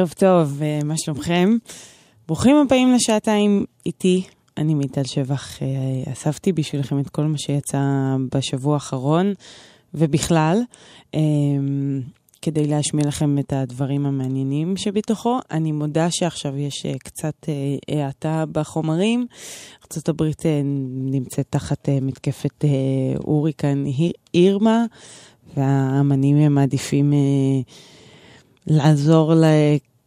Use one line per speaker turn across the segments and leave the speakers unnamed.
ערב טוב, אה, מה שלומכם? ברוכים הבאים לשעתיים איתי. אני מיטל שבח, אה, אספתי בשבילכם את כל מה שיצא בשבוע האחרון, ובכלל, אה, כדי להשמיע לכם את הדברים המעניינים שבתוכו. אני מודה שעכשיו יש קצת האטה בחומרים. ארה"ב נמצאת תחת מתקפת הוריקן אירמה, והאמנים הם מעדיפים... לעזור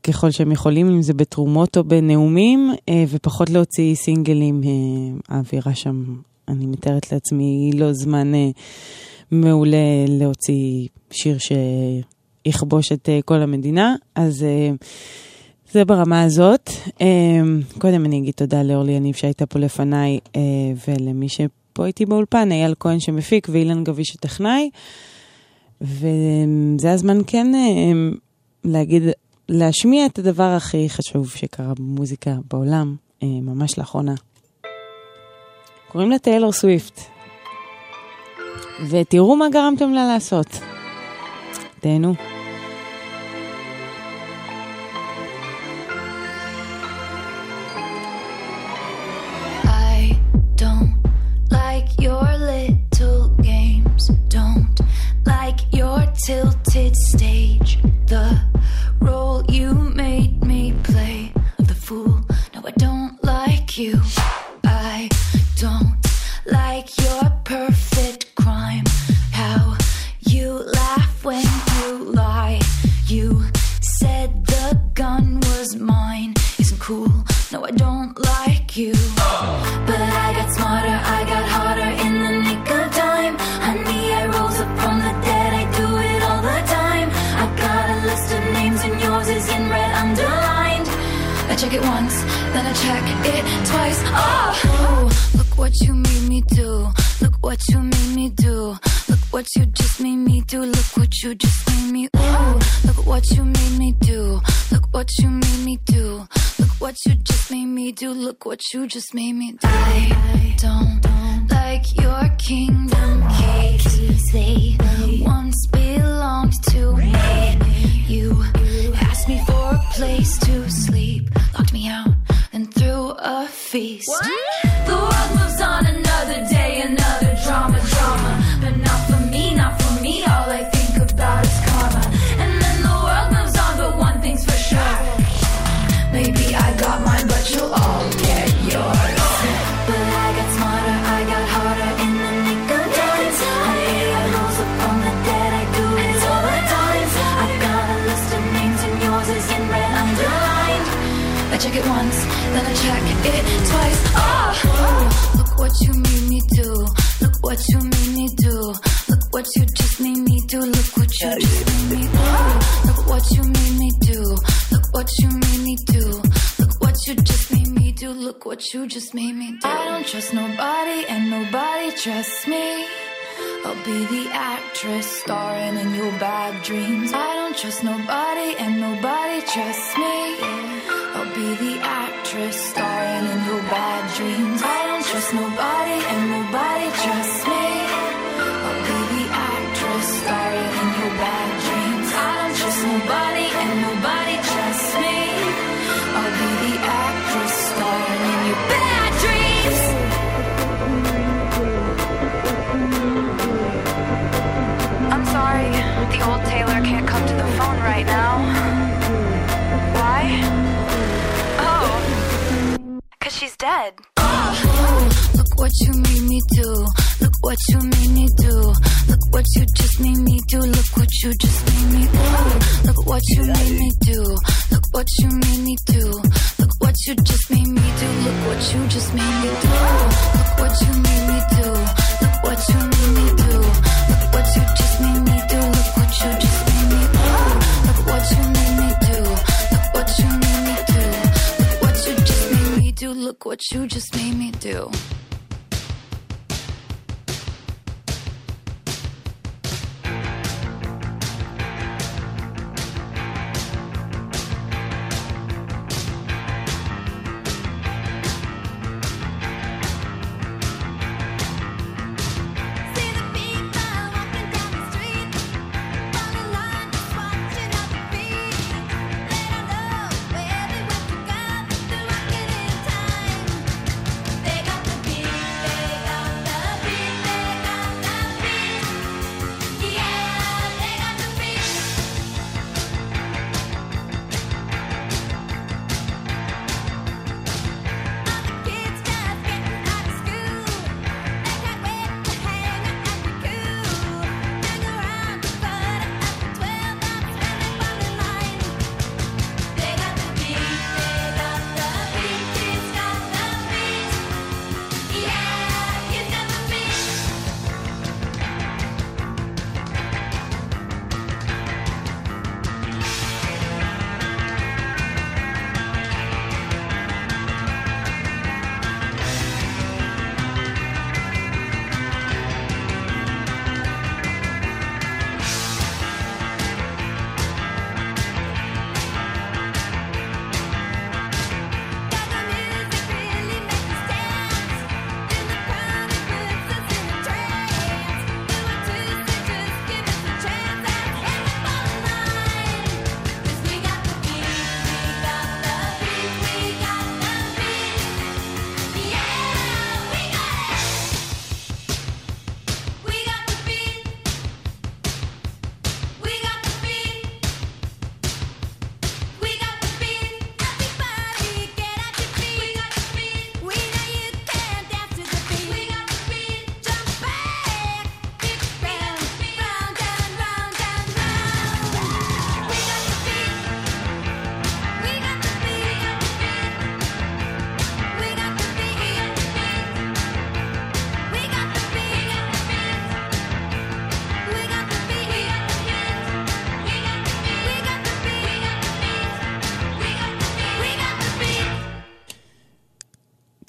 ככל שהם יכולים, אם זה בתרומות או בנאומים, אה, ופחות להוציא סינגלים. אה, האווירה שם, אני מתארת לעצמי, היא לא זמן אה, מעולה להוציא שיר שיכבוש את כל המדינה, אז... זה ברמה הזאת. קודם אני אגיד תודה לאורלי יניב שהייתה פה לפניי, ולמי שפה איתי באולפן, אייל כהן שמפיק ואילן גביש הטכנאי. וזה הזמן כן להגיד להשמיע את הדבר הכי חשוב שקרה במוזיקה בעולם, אה, ממש לאחרונה. קוראים לה טיילור סוויפט. ותראו מה גרמתם לה לעשות. תהנו.
Don't haunted stage. The role you made me play of the fool. No, I don't like you. I don't like your perfect crime. How you laugh when you lie. You said the gun was mine. Isn't cool. No, I don't like you. But I got smarter, I got I check it once, then I check it twice. Oh, look what you made me do. Look what you made me do. What you just made me do. Look what you just made me. Ooh, look what you made me do. Look what you made me do. Look what you just made me do. Look what you just made me do. I don't like your kingdom keys. They once belonged to me. You asked me for a place to sleep, locked me out, and threw a feast. The world moves on another day, another drama, I check it once, then I check it twice. Oh, look what you made me do. Look what you made me do. Look what you just made me do. Look what you just made me do. Look what you made me do. Look what you made me do. Look what you just made me do. Look what you just made me do. I don't trust nobody and nobody trusts me. I'll be the actress starring in your bad dreams. I don't trust nobody and nobody trusts me. I'll be the actress starring in your bad dreams. I don't trust nobody
dead.
Look what you made me do. Look what you made me do. Look what you just made me do. Look what you just made me do. Look what you made me do. Look what you made me do. Look what you just made me do. Look what you just made me do. Look what you made me do. Look what you just made me do.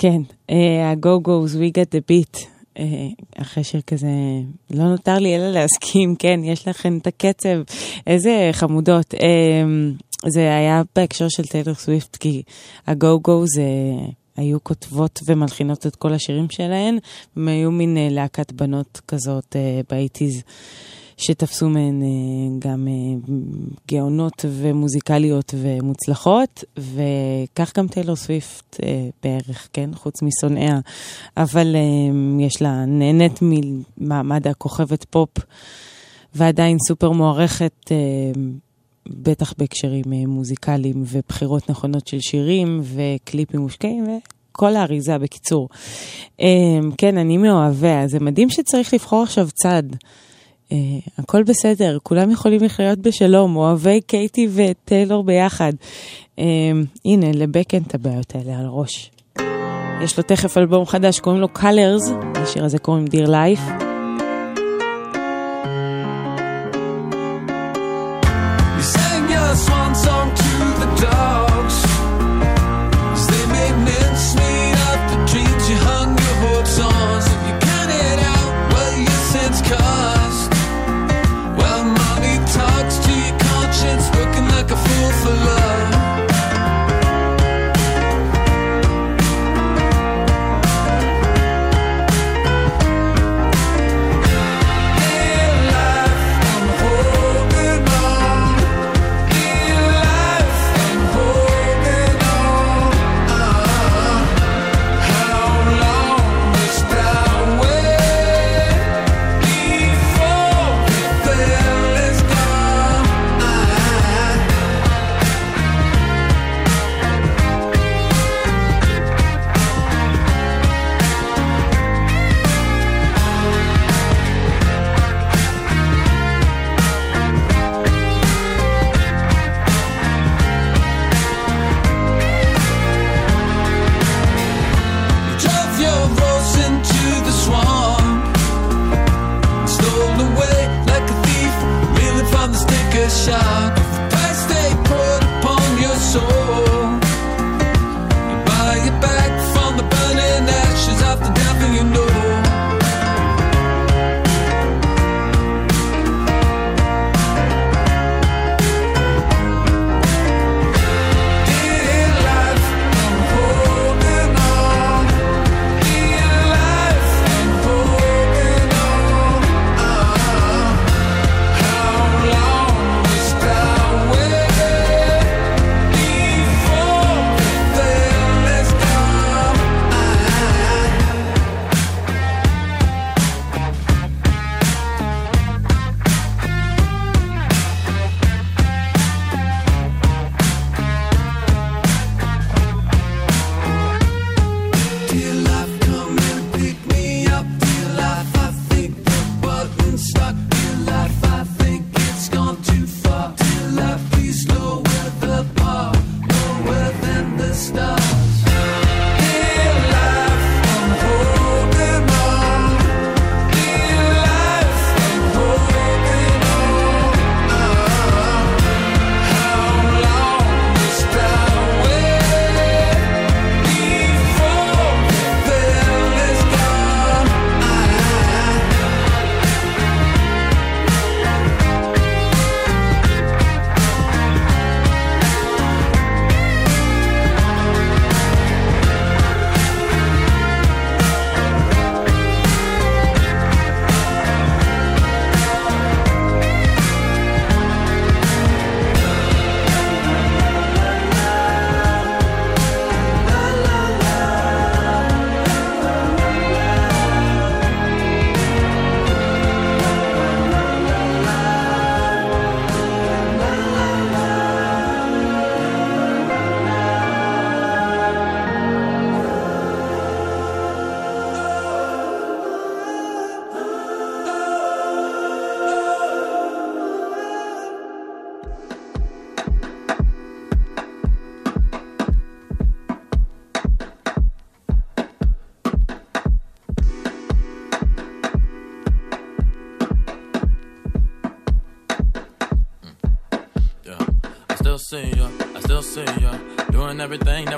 כן, אה, ה-go goes we get the beat. אה, אחרי שיר כזה, לא נותר לי אלא להסכים, כן, יש לכם את הקצב, איזה חמודות. אה, זה היה בהקשר של טיילור סוויפט, כי ה-go go זה... היו כותבות ומלחינות את כל השירים שלהן, הם היו מין אה, להקת בנות כזאת אה, באיטיז. שתפסו מהן אה, גם אה, גאונות ומוזיקליות ומוצלחות, וכך גם טיילור סוויפט אה, בערך, כן? חוץ משונאיה. אבל יש לה, נהנית ממעמד הכוכבת פופ, ועדיין סופר מוערכת, בטח בהקשרים מוזיקליים ובחירות נכונות של שירים וקליפים מושקעים. ו... כל האריזה, בקיצור. כן, אני מאוהביה. זה מדהים שצריך לבחור עכשיו צד. Uh, הכל בסדר, כולם יכולים לחיות בשלום, אוהבי קייטי וטיילור ביחד. Uh, הנה, לבק אין את הבעיות האלה על הראש. יש לו תכף אלבום חדש, קוראים לו Colors, לשיר הזה קוראים Dear Life.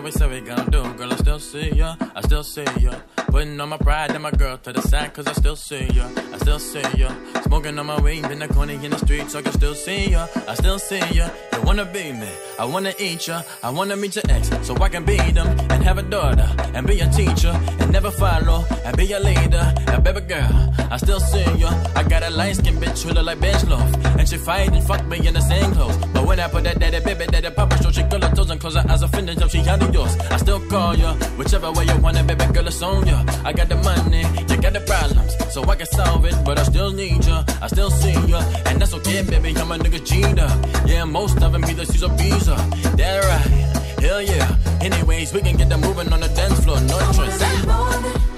We said we gon' do. Girl, I still see ya. I still see ya. Putting on my pride and my girl to the side, cause I still see ya. I still see ya. Smoking on my weed in the corner in the street, so I can still see ya. I still see ya. You wanna be me. I wanna eat ya. I wanna meet your ex, so I can beat them and have a daughter and be a teacher and never follow and be a leader. And baby girl, I still see ya. I got a light skin bitch who look like bench. And she fight and fuck me in the same clothes. When I put that daddy baby daddy papa show, she girl her toes and close her eyes offended till she out of yours. I still call ya, whichever way you want it, baby girl, it's on ya. I got the money, you got the problems, so I can solve it. But I still need ya, I still see ya, and that's okay, baby. I'm a nigga cheater. Yeah, most of them either or B's. uh, That right, hell yeah. Anyways, we can get them moving on the dance floor, no choice.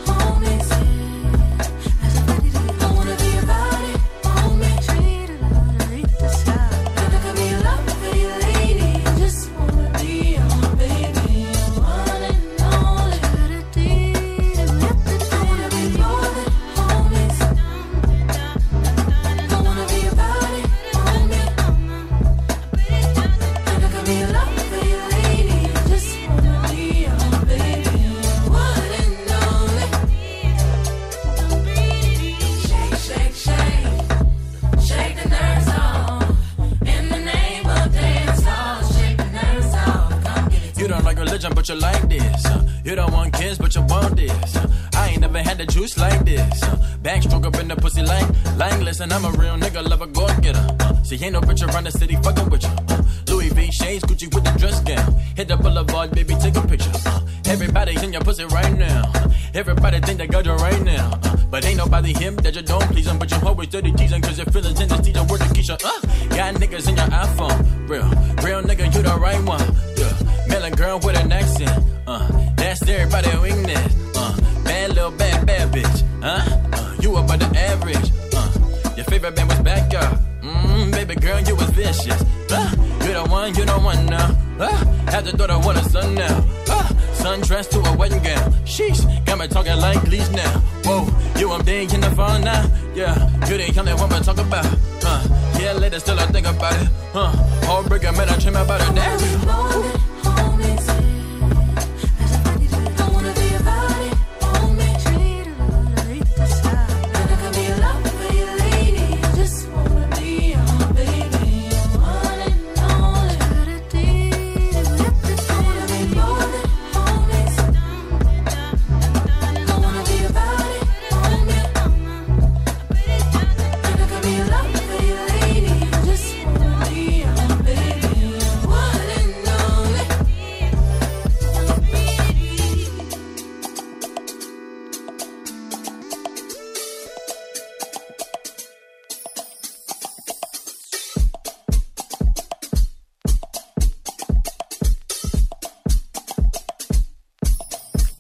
iPhone. Real, real nigga, you the right one. Yeah. Melon girl with an accent. Uh, that's everybody weakness. Uh, bad little bad bad bitch. Uh, uh you above the average. Uh, your favorite band was backyard. Mmm, baby girl, you was vicious. Uh, you the one, you the one now. Uh, have the daughter want a son now. Uh, sundress to a wedding gown. Sheesh, got me talking like leash now. Whoa, you I'm big in the phone now. Yeah, you didn't come that woman talk about. Uh, yeah, later still I think about it. Huh, Uh, heartbreaker, man, I dream about it. Damn.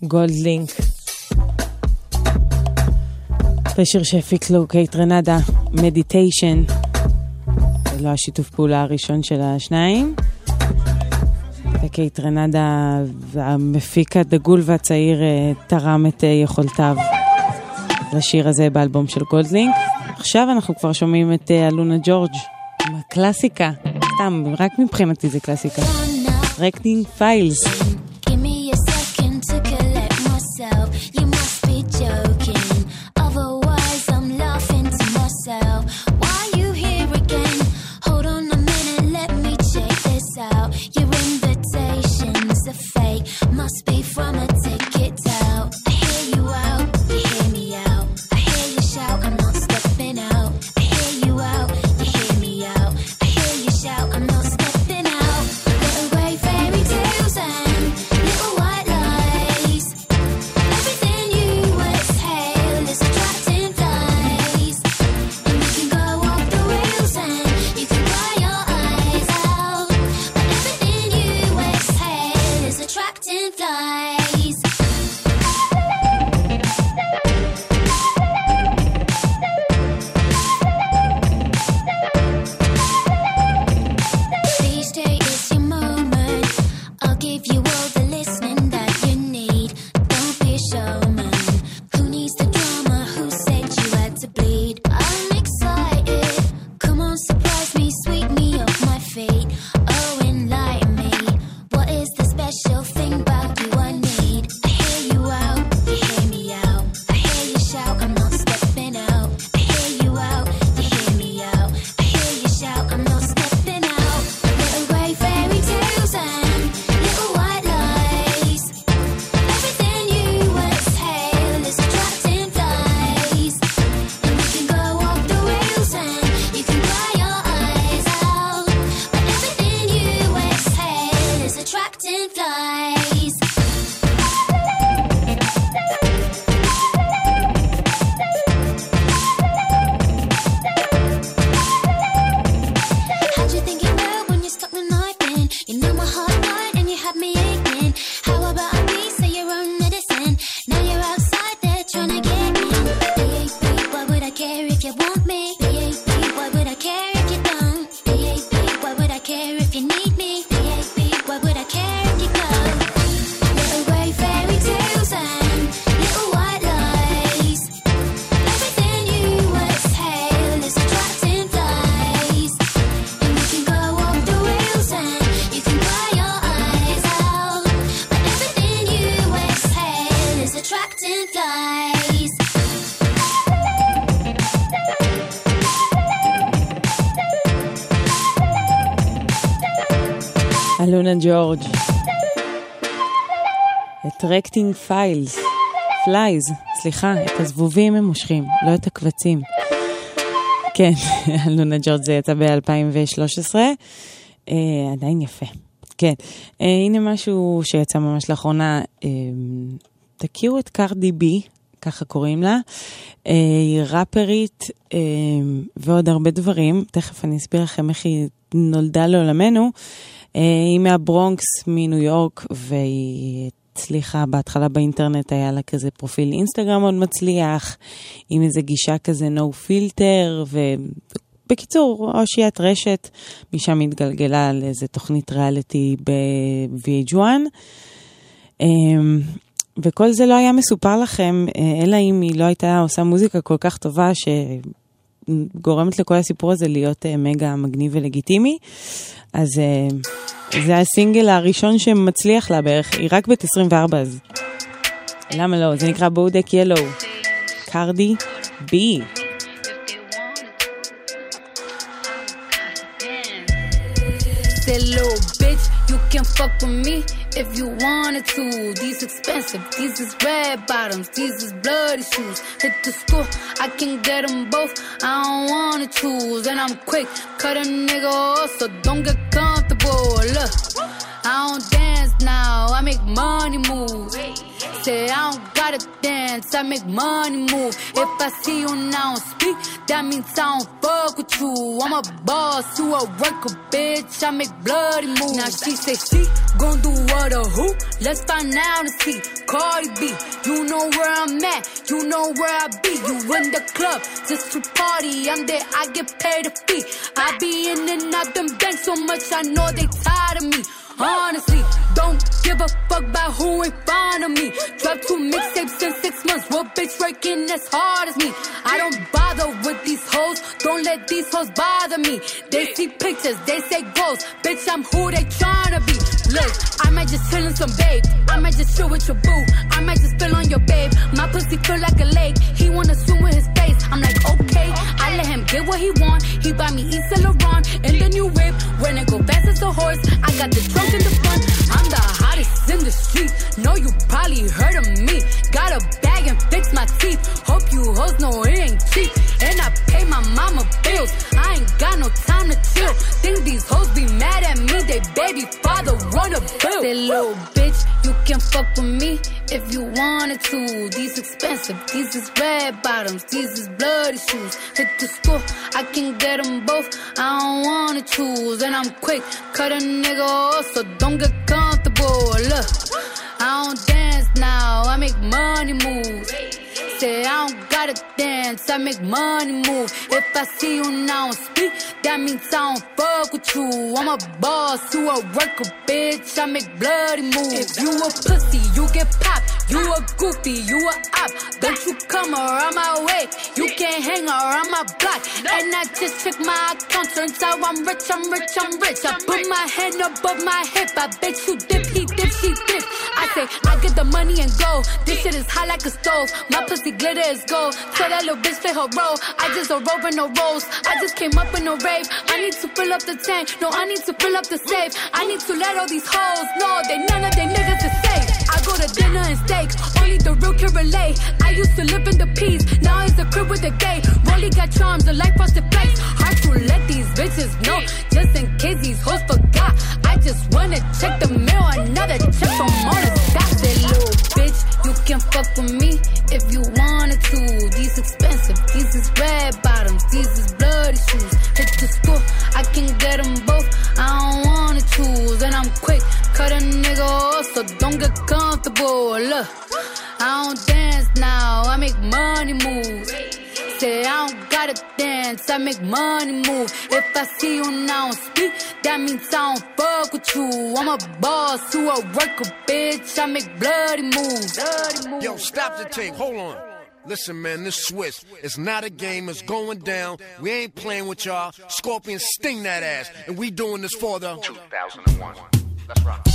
גולדלינק. בשיר שהפיק לו קייטרנדה, Meditation. זה לא השיתוף פעולה הראשון של השניים. וקייטרנדה, המפיק הדגול והצעיר, אה, תרם את אה, יכולתיו לשיר הזה באלבום של גולדלינק. עכשיו אנחנו כבר שומעים את אה, אלונה ג'ורג' עם הקלאסיקה. סתם, רק מבחינתי זה קלאסיקה. רקנינג פיילס. אלונה ג'ורג'. Attracting files. flies, סליחה, את הזבובים הם מושכים, לא את הקבצים. כן, אלונה ג'ורג' זה יצא ב-2013. אה, עדיין יפה. כן. אה, הנה משהו שיצא ממש לאחרונה. אה, תכירו את קרדי בי, ככה קוראים לה. אה, היא ראפרית אה, ועוד הרבה דברים. תכף אני אסביר לכם איך היא נולדה לעולמנו. אה, היא מהברונקס, מניו יורק, והיא הצליחה בהתחלה באינטרנט, היה לה כזה פרופיל אינסטגרם מאוד מצליח, עם איזה גישה כזה no filter, ובקיצור, אושיית רשת, משם התגלגלה לאיזה תוכנית ריאליטי ב-VH1. אמ, וכל זה לא היה מסופר לכם, אה, אלא אם היא לא הייתה עושה מוזיקה כל כך טובה, שגורמת לכל הסיפור הזה להיות אה, מגה מגניב ולגיטימי. אז אה, זה הסינגל הראשון שמצליח לה בערך, היא רק בת 24, אז למה לא? זה נקרא בודק ילו. קרדי בי.
Little bitch, you can fuck with me if you wanted to. These expensive, these is red bottoms, these is bloody shoes. Hit the school, I can get them both. I don't wanna choose, and I'm quick, cut a nigga off, so don't get comfortable. Look, I don't dance now, I make money move. Say I don't gotta dance, I make money move. If I see you now speak, that means I don't fuck with you. I'm a boss, you a worker, bitch. I make bloody moves. Now she say she gon' do what or who? Let's find out and see. Cardi B, you know where I'm at, you know where I be. You in the club just to party. I'm there, I get paid a fee. I be in and out them banks so much, I know they tired of me. Honestly, don't give a fuck about who in front of me. Drop two mixtapes in six months. What bitch working as hard as me? I don't bother with these hoes. Don't let these hoes bother me. They see pictures, they say goals. Bitch, I'm who they tryna be. Look, I might just chill in some babe. I might just chill with your boo. I might just spill on your babe. My pussy feel like a lake. He wanna swim with his face. I'm like, okay. I let him get what he want. He buy me East Laurent in the new whip. When it go fast as a horse, I got the trunk in the front. I'm the hottest in the street. Know you probably heard of me. Got a bag and fix my teeth. Hope you hoes know it ain't cheap. And I pay my mama bills. I ain't got no time to chill. Think these hoes be mad at me. They baby father run a bill. Say little bitch, you can fuck with me if you wanted to. These expensive, these is red bottoms, these is bloody shoes. Hit the school, I can get them both. I don't wanna choose, and I'm quick, cut a nigga off, so don't get comfortable. Look, I don't dance now, I make money moves. Say I don't gotta dance, I make money move. If I see you now speak, that means I don't fuck with you. I'm a boss, you a worker, bitch. I make bloody moves. If you a pussy, you get popped. You a goofy, you a op. Don't you come around my way. You can't hang around my block. And I just check my account. Turns out I'm rich, I'm rich, I'm rich. I put my hand above my hip. I bet you dip, he dip, she dip. I say, I get the money and go. This shit is hot like a stove. My pussy glitter is gold. Tell that little bitch play her role. I just a rover, no rolls. I just came up in a rave. I need to fill up the tank. No, I need to fill up the safe. I need to let all these hoes know they none of they niggas is safe. I go to dinner and steak. Only the real can relate. I used to live in the peace. Now it's the crib with the gay. Rolly got charms, the life frosted flakes. Hard to let these bitches know. Just in case these hoes forgot. I just wanna check the mail. Another check from Mona Scott. That little bitch, you can fuck with me if you wanted to. These expensive, these is red bottoms, these is bloody shoes. Hit the school, I can get them both. I don't wanna choose, and I'm quick, cut a nigga off, so don't get comfortable. Look, I don't dance now, I make money moves. Say I don't gotta dance, I make money move. If I see you now speak, that means I don't fuck with you. I'm a boss, you a worker, bitch. I make bloody moves. Bloody moves.
Yo, stop the tape. Hold on. Listen, man, this Swiss. It's not a game. It's going down. We ain't playing with y'all. Scorpion sting that ass. And we doing this for the
2001. Let's rock.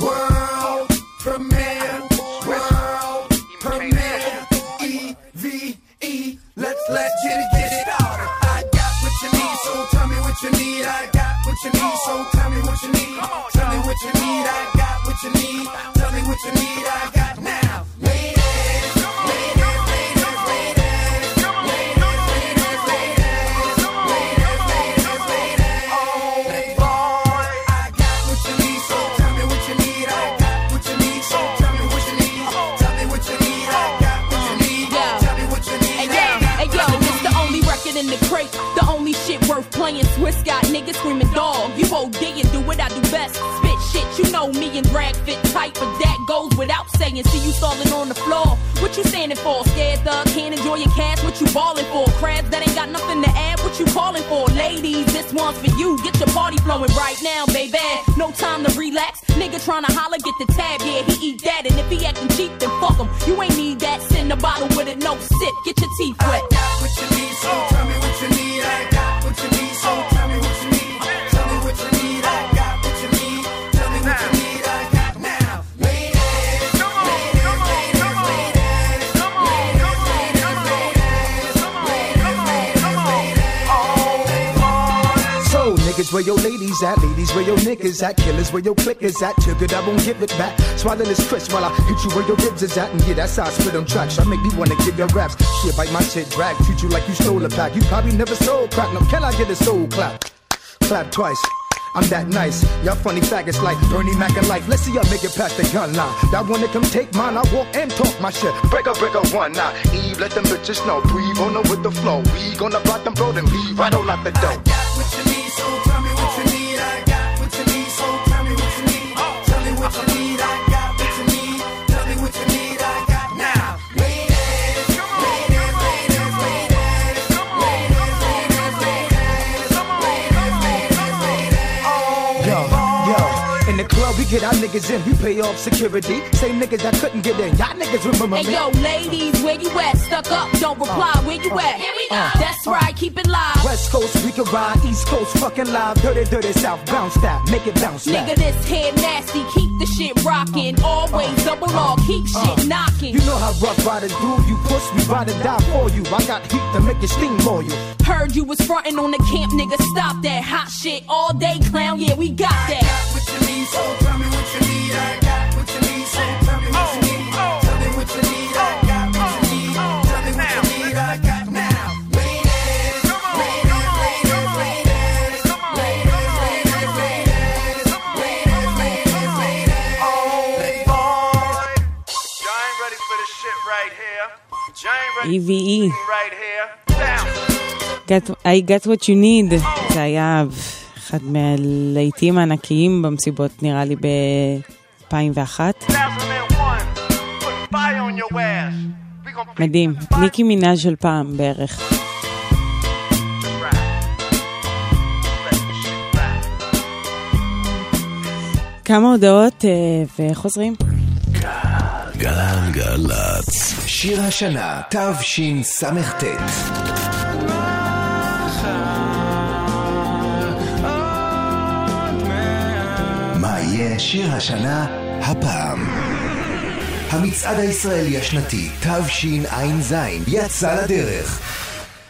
world premiere. World premiere.
playing
E. Let's let Jitty get it started. I got what you need, so tell me what you need. I got what you need, so tell me what you need. Tell me what you need, I got what you need. Tell me what you need, I got now.
Swiss, got niggas screaming dog. You OD and do what I do best. Spit shit, you know me and drag fit tight, but that goes without saying. See you stalling on the floor. What you standing for? Scared thug, can't enjoy your cash. What you balling for? Crabs that ain't got nothing to add. What you calling for? Ladies, this one's for you. Get your party flowing right now, baby. No time to relax. Nigga tryna holler, get the tab. Yeah, he eat that. And if he acting cheap, then fuck him. You ain't need that. Send a bottle with it, no sip. Get your teeth wet.
I got what you need, so tell me what you need. I
where your ladies at, ladies where your niggas at, killers where your clickers at, took it, I won't give it back. Swallow this crisp while I hit you where your ribs is at, and yeah, that's how I spit on tracks. I make me wanna give your raps. Shit, bite my shit, drag, treat you like you stole a pack. You probably never sold crack. No, can I get a soul clap? Clap twice. I'm that nice. Y'all funny faggots like Bernie Mac and life. Let's see y'all make it past the gun line. That wanna come take mine, I walk and talk my shit. Break up, break up one now. Eve, let them bitches know. Breathe on her with the flow. We gonna block them road and leave right on out the door. Get our niggas in, we pay off security. Same niggas that couldn't get in, y'all niggas remember
Hey
me.
yo, ladies, where you at? Stuck up, don't reply. Where you at? Here we go. Uh, that's right, keep it live.
West Coast we can ride, East Coast fucking live, dirty, dirty South, bounce that, make it bounce
Nigga, this head nasty. Keep the shit rocking. Always double uh, R. Keep uh, shit knocking.
You know how rough riders do, you push, we ride or die for you. I got heat to make you steam for you.
Heard you was frontin' on the camp, nigga. Stop that hot shit all day, clown. Yeah, we got that.
what you need, so tell me what you need. I got what you need, so
EVE. I got what you need. זה היה אחד מהלהיטים הענקיים במסיבות, נראה לי ב-2001.
2001. Put fire on your ass. We gonna
מדהים. ניקי מנאז' של פעם בערך. כמה הודעות אה, וחוזרים.
גלגלצ.
שיר השנה, תשס"ט. מה יהיה שיר השנה הפעם? המצעד הישראלי השנתי תשע"ז יצא לדרך.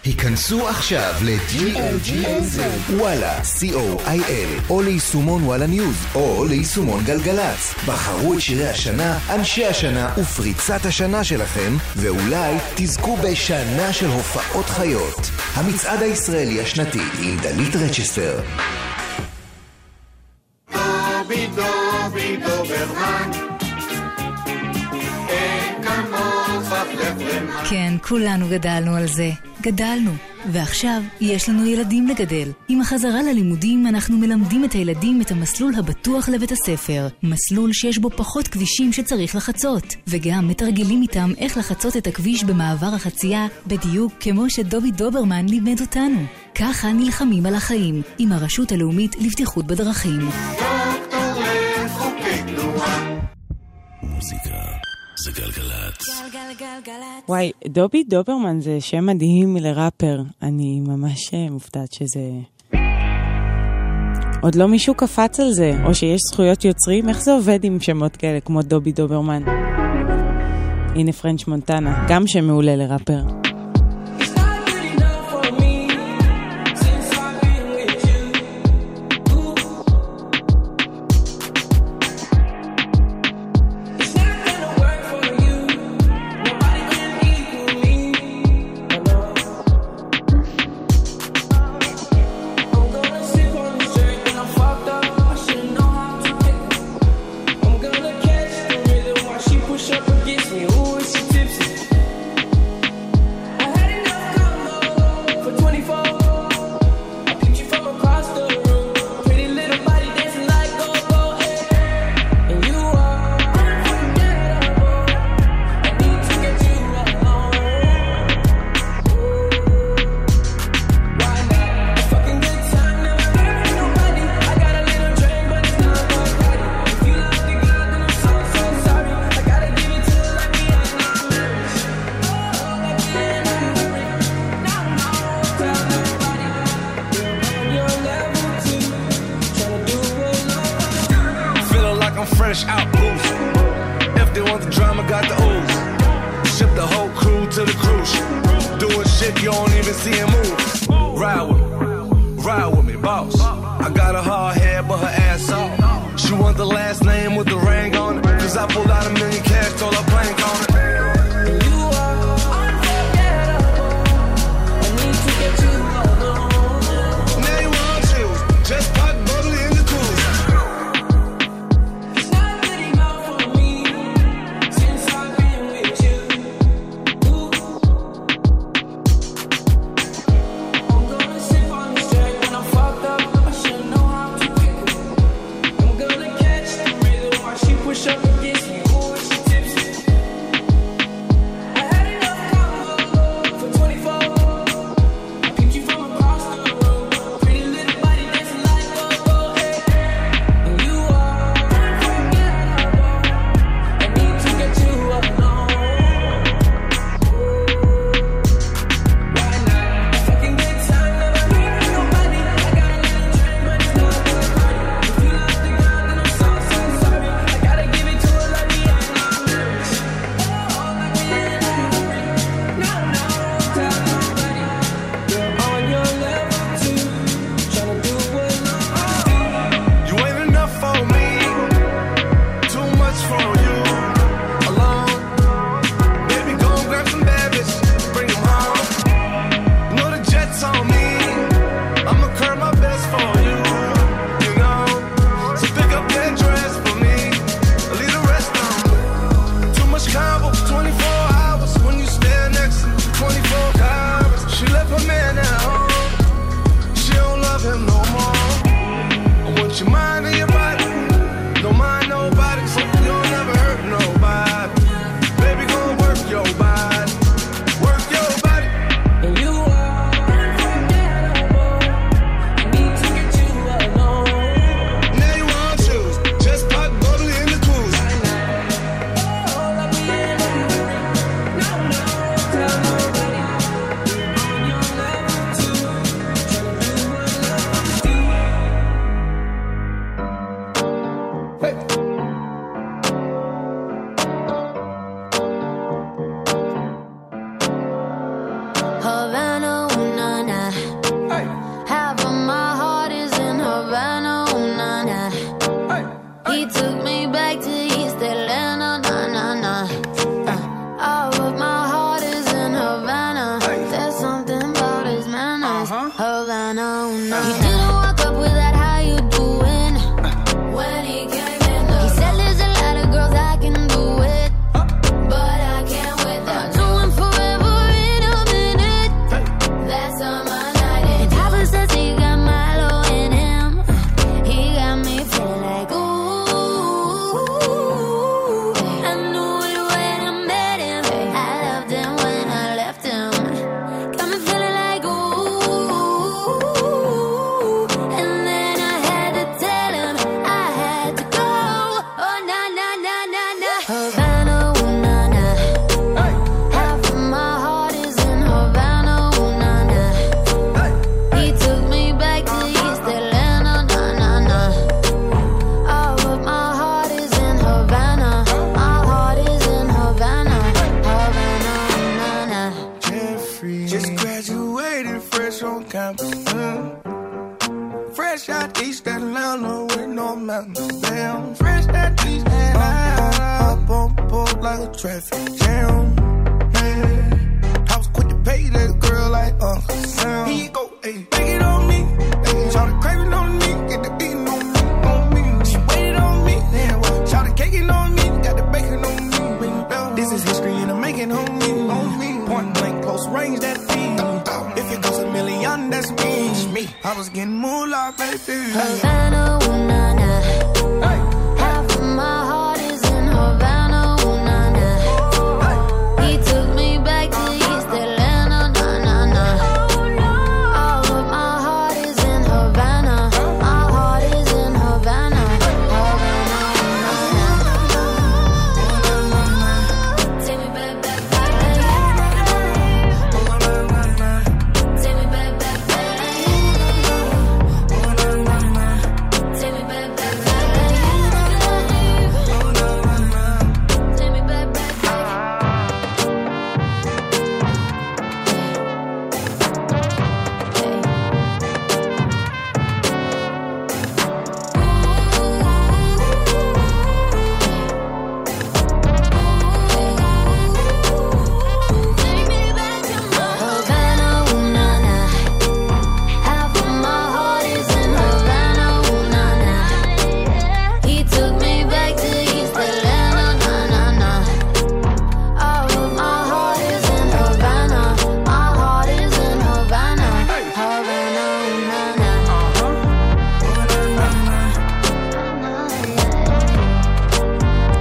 היכנסו עכשיו ל-GLGLZ, וואלה, co.il, או ליישומון וואלה ניוז, או ליישומון גלגלצ. בחרו את שירי השנה, אנשי השנה ופריצת השנה שלכם, ואולי תזכו בשנה של הופעות חיות. המצעד הישראלי השנתי עם דלית רצ'סטר.
דובי דובי דוברמן, אין כמוך פלפלמן.
כן, כולנו גדלנו על זה. גדלנו. ועכשיו יש לנו ילדים לגדל. עם החזרה ללימודים אנחנו מלמדים את הילדים את המסלול הבטוח לבית הספר. מסלול שיש בו פחות כבישים שצריך לחצות. וגם מתרגלים איתם איך לחצות את הכביש במעבר החצייה, בדיוק כמו שדובי דוברמן לימד אותנו. ככה נלחמים על החיים, עם הרשות הלאומית לבטיחות בדרכים.
זה גלגלצ.
וואי, דובי דוברמן זה שם מדהים לראפר. אני ממש אה, מופתעת שזה... עוד לא מישהו קפץ על זה, או שיש זכויות יוצרים, איך זה עובד עם שמות כאלה כמו דובי דוברמן? הנה פרנץ' מונטנה, גם שם מעולה לראפר.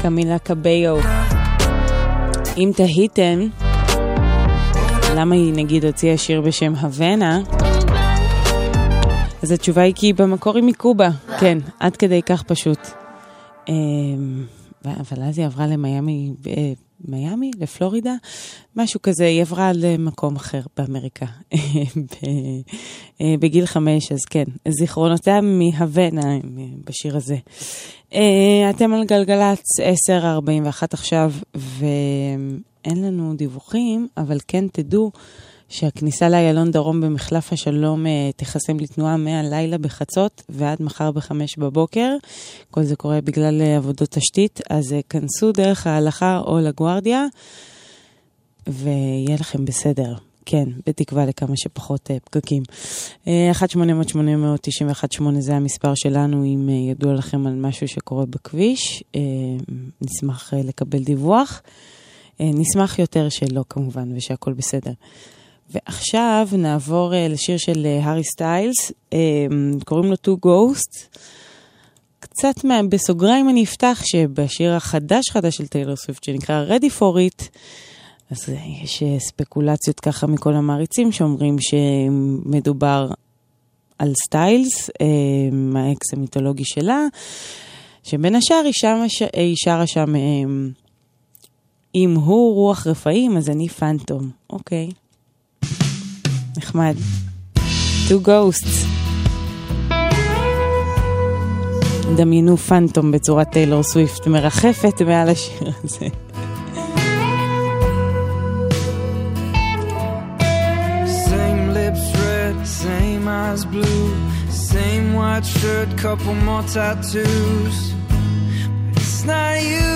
קמילה קביו. אם תהיתם, למה היא נגיד הוציאה שיר בשם הוונה? אז התשובה היא כי במקור היא מקובה, כן, עד כדי כך פשוט. אמ, אבל אז היא עברה למיאמי, אה, מיאמי? לפלורידה? משהו כזה, היא עברה למקום אחר באמריקה אה, בגיל חמש, אז כן, זיכרונותיה מהוונה בשיר הזה. אה, אתם על גלגלצ 10.41 עכשיו, ואין לנו דיווחים, אבל כן תדעו שהכניסה לאיילון דרום במחלף השלום אה, תיחסם לתנועה מהלילה בחצות ועד מחר בחמש בבוקר. כל זה קורה בגלל אה, עבודות תשתית, אז כנסו דרך ההלכה או לגוארדיה, ויהיה לכם בסדר. כן, בתקווה לכמה שפחות אה, פקקים. אה, 1-800-891-8 זה המספר שלנו, אם אה, ידוע לכם על משהו שקורה בכביש. אה, נשמח אה, לקבל דיווח. אה, נשמח יותר שלא כמובן, ושהכול בסדר. ועכשיו נעבור לשיר של הארי סטיילס, קוראים לו Two Ghosts. קצת בסוגריים אני אפתח שבשיר החדש חדש של טיילור סוויפט שנקרא Ready for It, אז אה, יש אה, ספקולציות ככה מכל המעריצים שאומרים שמדובר על סטיילס, אה, האקס המיתולוגי שלה, שבין השאר היא, שמה, ש... היא שרה שם, אם הוא רוח רפאים אז אני פנטום, אוקיי. נחמד. Two Ghosts. דמיינו פנטום בצורת טיילור סוויפט מרחפת מעל השיר הזה.
Eyes blue, same white shirt, couple more tattoos. But it's not you,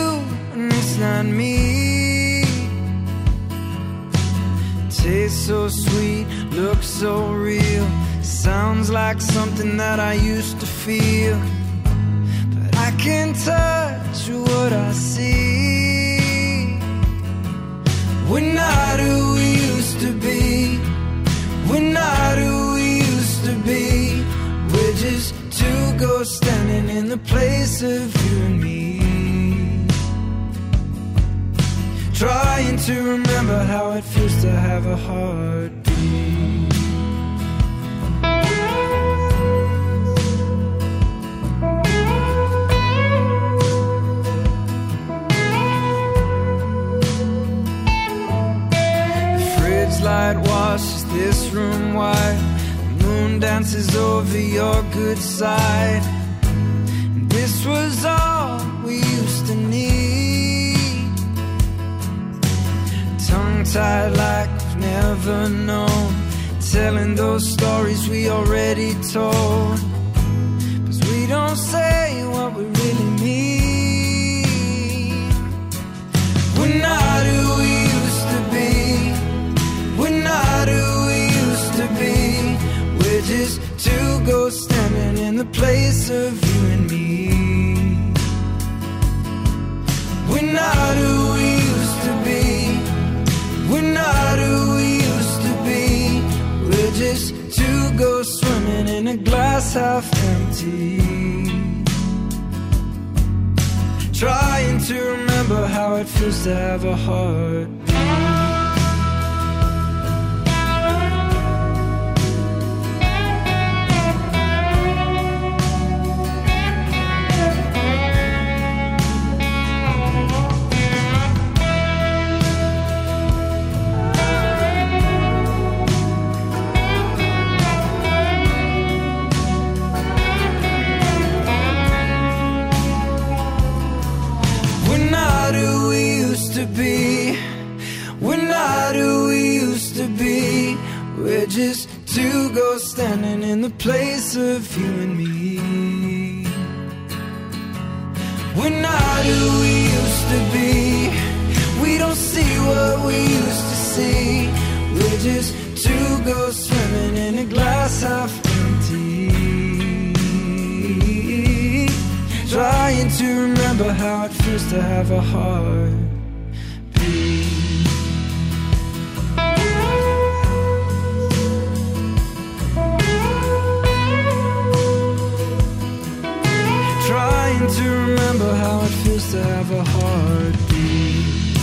and it's not me. Tastes so sweet, looks so real. Sounds like something that I used to feel. But I can't touch what I see. We're not who we used to be. We're not who two ghosts standing in the place of you and me. Trying to remember how it feels to have a heartbeat. Light washes this room white. Moon dances over your good side. And this was all we used to need. Tongue tied like we've never known. Telling those stories we already told. Cause we don't say what we really mean. We're not who we used to be. We're not who Just two ghosts standing in the place of you and me. We're not who we used to be. We're not who we used to be. We're just two ghosts swimming in a glass half empty. Trying to remember how it feels to have a heart. Just two ghosts standing in the place of you and me. We're not who we used to be. We don't see what we used to see. We're just two ghosts swimming in a glass half empty. Trying to remember how it feels to have a heart. trying to remember how it feels
to have a heartbeat.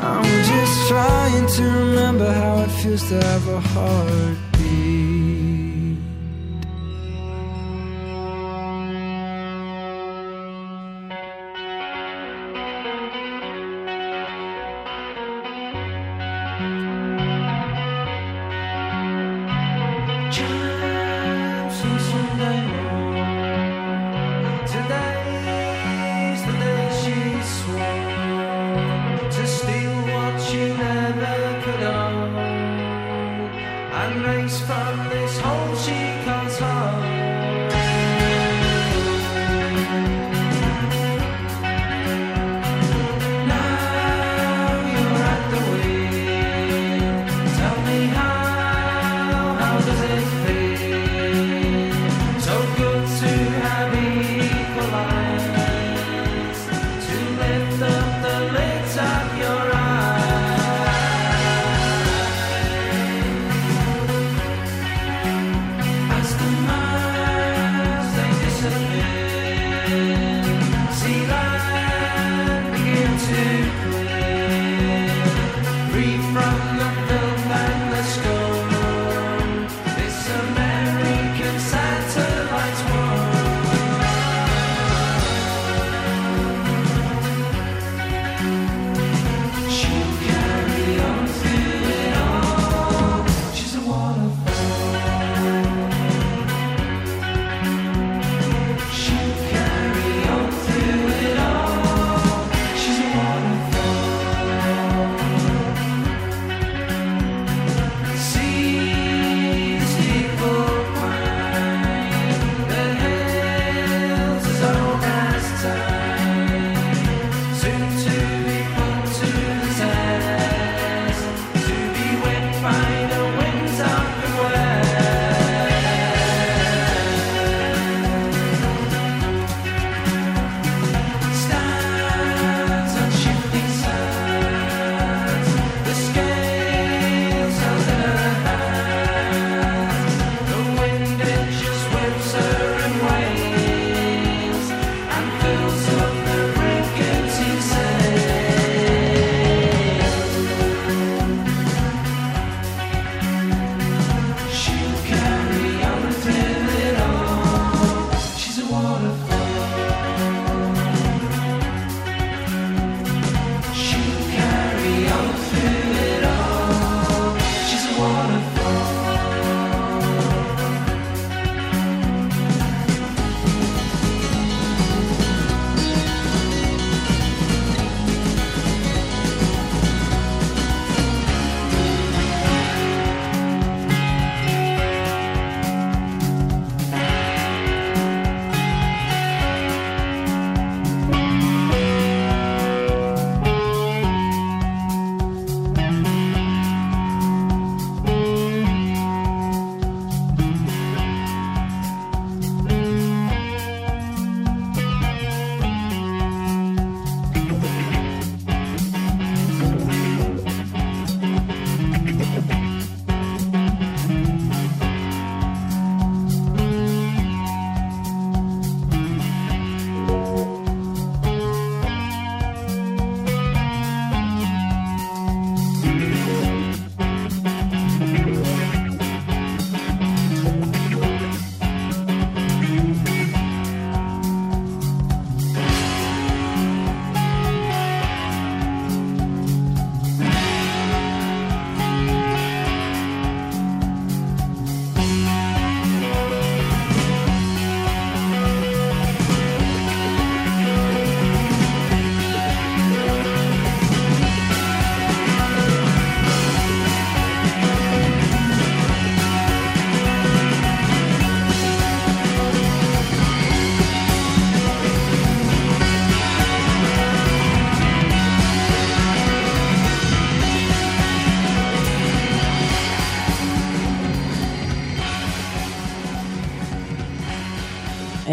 I'm just trying to remember how it feels to have a heartbeat.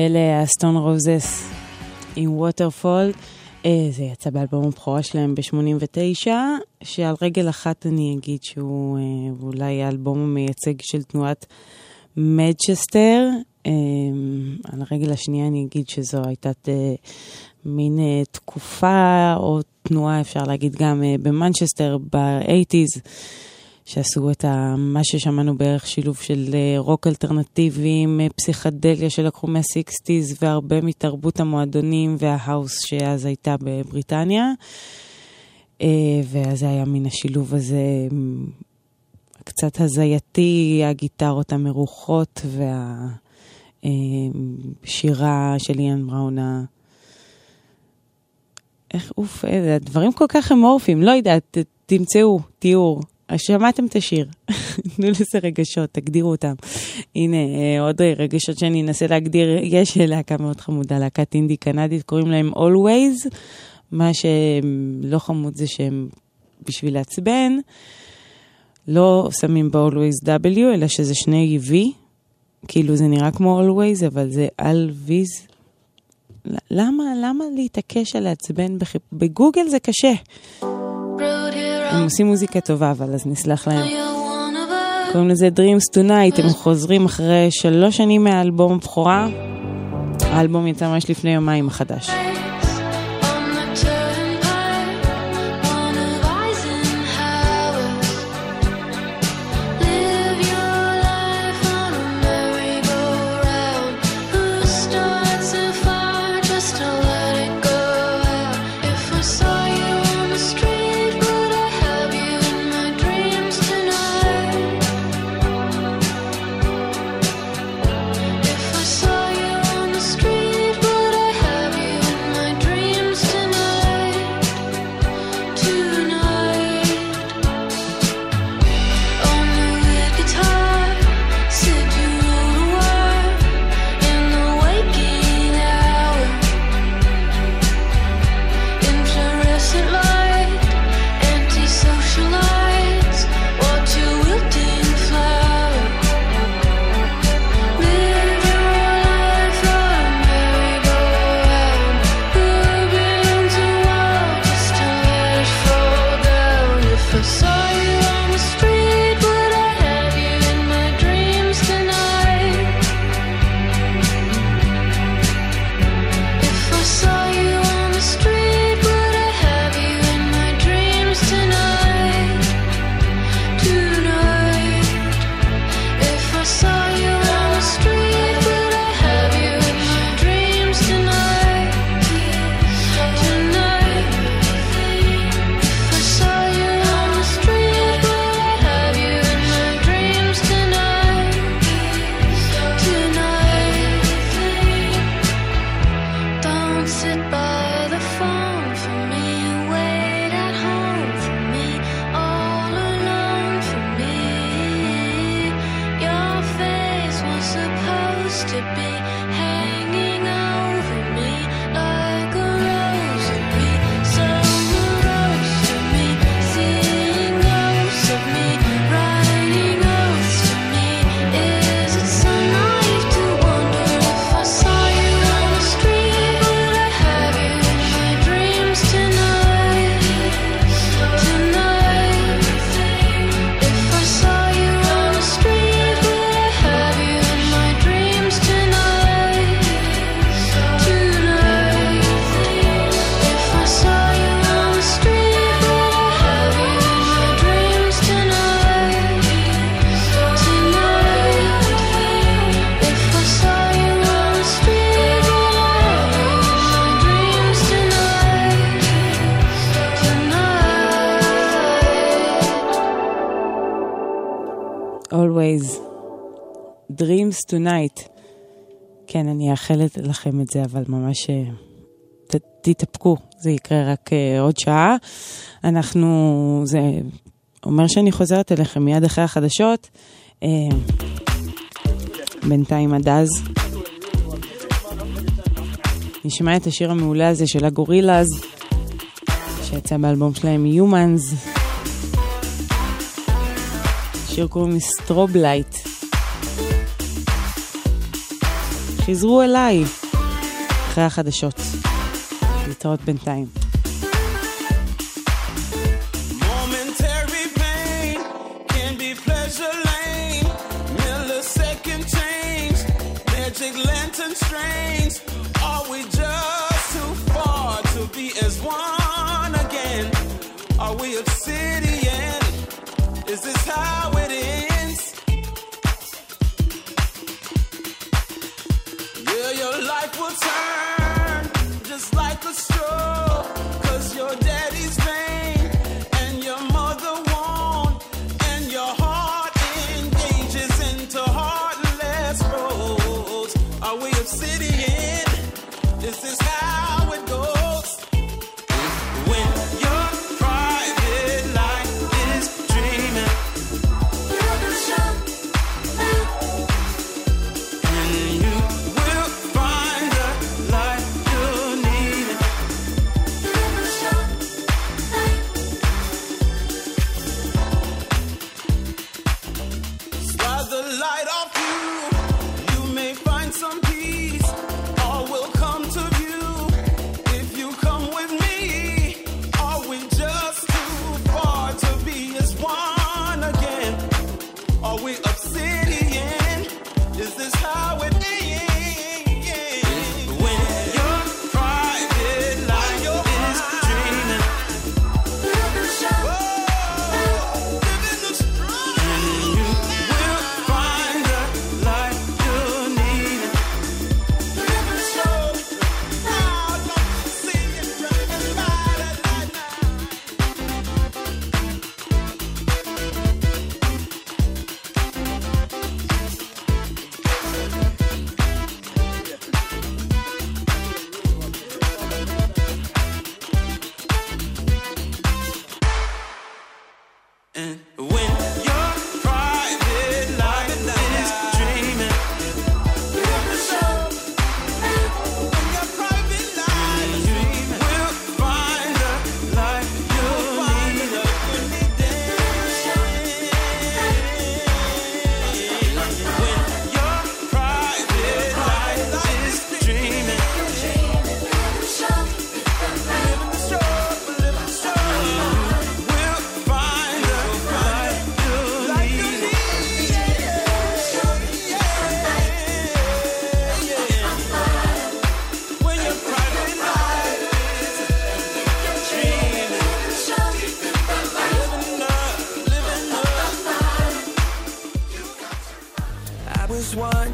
אלה ה Stone Roses עם Waterfall. זה יצא באלבום הבכורה שלהם ב-89, שעל רגל אחת אני אגיד שהוא אה, אולי האלבום המייצג של תנועת Madchester. אה, על הרגל השנייה אני אגיד שזו הייתה אה, מין תקופה או תנועה, אפשר להגיד גם במנצ'סטר, ב-80's.
שעשו את ה, מה ששמענו בערך שילוב של אה, רוק אלטרנטיבי עם אה, פסיכדליה שלקחו מה-60's והרבה מתרבות המועדונים וההאוס שאז הייתה בבריטניה. אה, ואז היה מן השילוב הזה קצת הזייתי, הגיטרות המרוחות והשירה של איאן בראון. ה- איך אוף, איזה דברים כל כך אמורפיים, לא יודעת, תמצאו תיאור. שמעתם את השיר, תנו לזה רגשות, תגדירו אותם. הנה, אה, עוד רגשות שאני אנסה להגדיר, יש להקה מאוד חמודה, להקת אינדי קנדית, קוראים להם Always. מה שלא חמוד זה שהם בשביל לעצבן, לא שמים ב-Always W, אלא שזה שני V, כאילו זה נראה כמו Always, אבל זה Always. למה, למה להתעקש על לעצבן. בגוגל זה קשה. הם עושים מוזיקה טובה, אבל אז נסלח להם. קוראים לזה Dreams Tonight, הם חוזרים אחרי שלוש שנים מהאלבום הבכורה. האלבום יצא ממש לפני יומיים החדש.
Dreams tonight.
כן, אני אאחל את- לכם את זה, אבל ממש אה, ת, תתאפקו, זה יקרה רק uh, עוד שעה. אנחנו, זה אומר שאני חוזרת אליכם מיד אחרי החדשות. Uh, בינתיים עד אז. נשמע את השיר המעולה הזה של הגורילאז, שיצא באלבום שלהם Humans. שיר קוראים Strobelite. חזרו אליי אחרי החדשות. להתראות בינתיים.
Momentary pain can
time.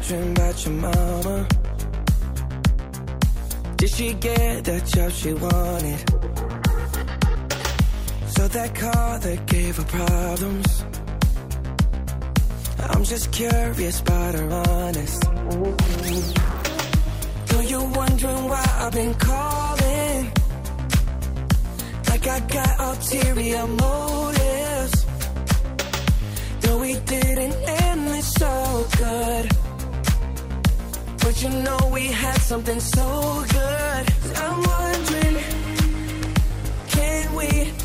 dream about your mama? Did she get that job she wanted? So that car that gave her problems. I'm just curious but her honest. Do you're wondering why I've been calling. Like I got ulterior motives. Though we didn't end this so good. You know we had something so good? I'm wondering, can we?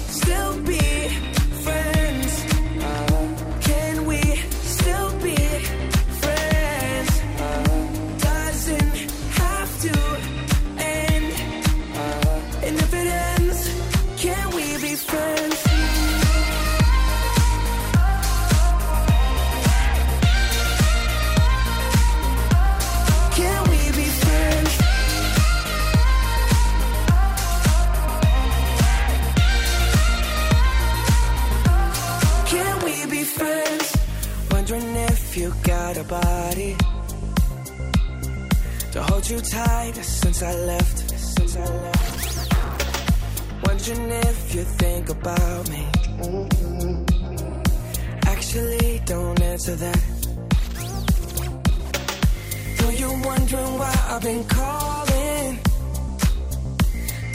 body to hold you tight since I left. Since I left, wondering if you think about me. Actually, don't answer that. Though you're wondering why I've been calling,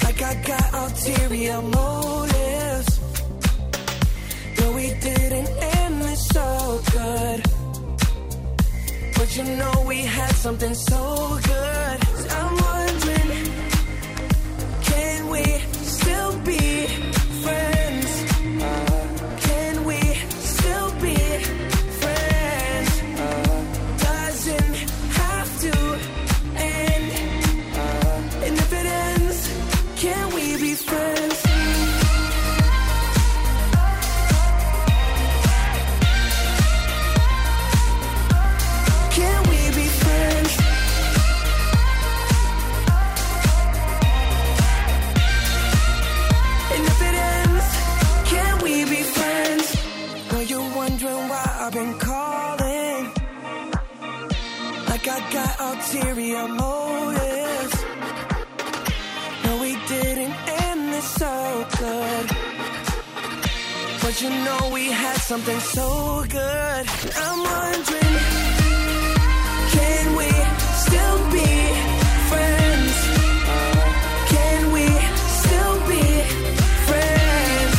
like I got ulterior motives. you know we had something so good? Someone You know we had something so good. I'm wondering, can we still be friends? Can we still be friends?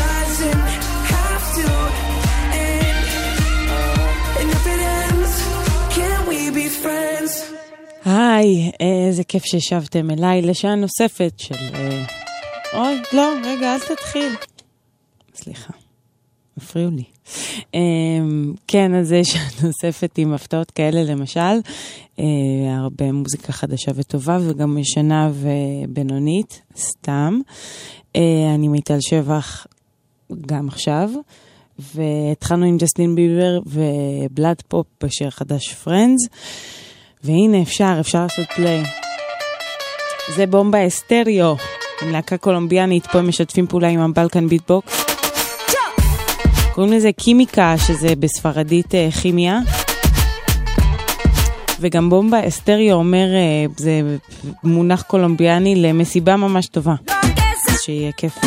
Doesn't have to end. And if it ends, can we be friends?
היי, איזה כיף שהשבתם אליי לשעה נוספת של... אה, אוי, לא, רגע, אל תתחיל. סליחה, הפריעו לי. אמ, כן, אז שעה נוספת עם הפתעות כאלה, למשל. אה, הרבה מוזיקה חדשה וטובה, וגם ישנה ובינונית, סתם. אה, אני מיטל שבח גם עכשיו. והתחלנו עם ג'סטין ביבר ו BloodPop בשיר החדש Friends. והנה אפשר, אפשר לעשות play. זה בומבה אסטריאו, עם להקה קולומביאנית, פה הם משתפים פעולה עם הבלקן ביטבוקס. קוראים לזה קימיקה, שזה בספרדית אה, כימיה. וגם בומבה אסטריאו אומר, אה, זה מונח קולומביאני למסיבה ממש טובה. אז שיהיה כיף.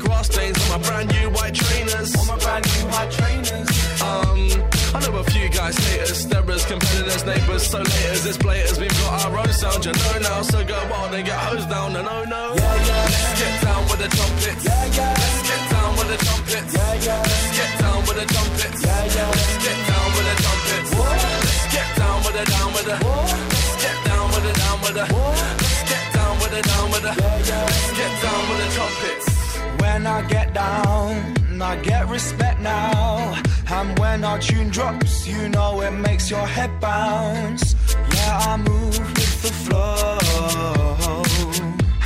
Grass stains on my brand new white trainers. On my brand new white trainers. Um, I know a few guys haters, us, competitors, neighbours, so laters, it's blaters, we've got our own sound, you know now, so go wild and get hosed down, and oh
I get down, I get respect now. And when our tune drops, you know it makes your head bounce. Yeah, I move with the flow.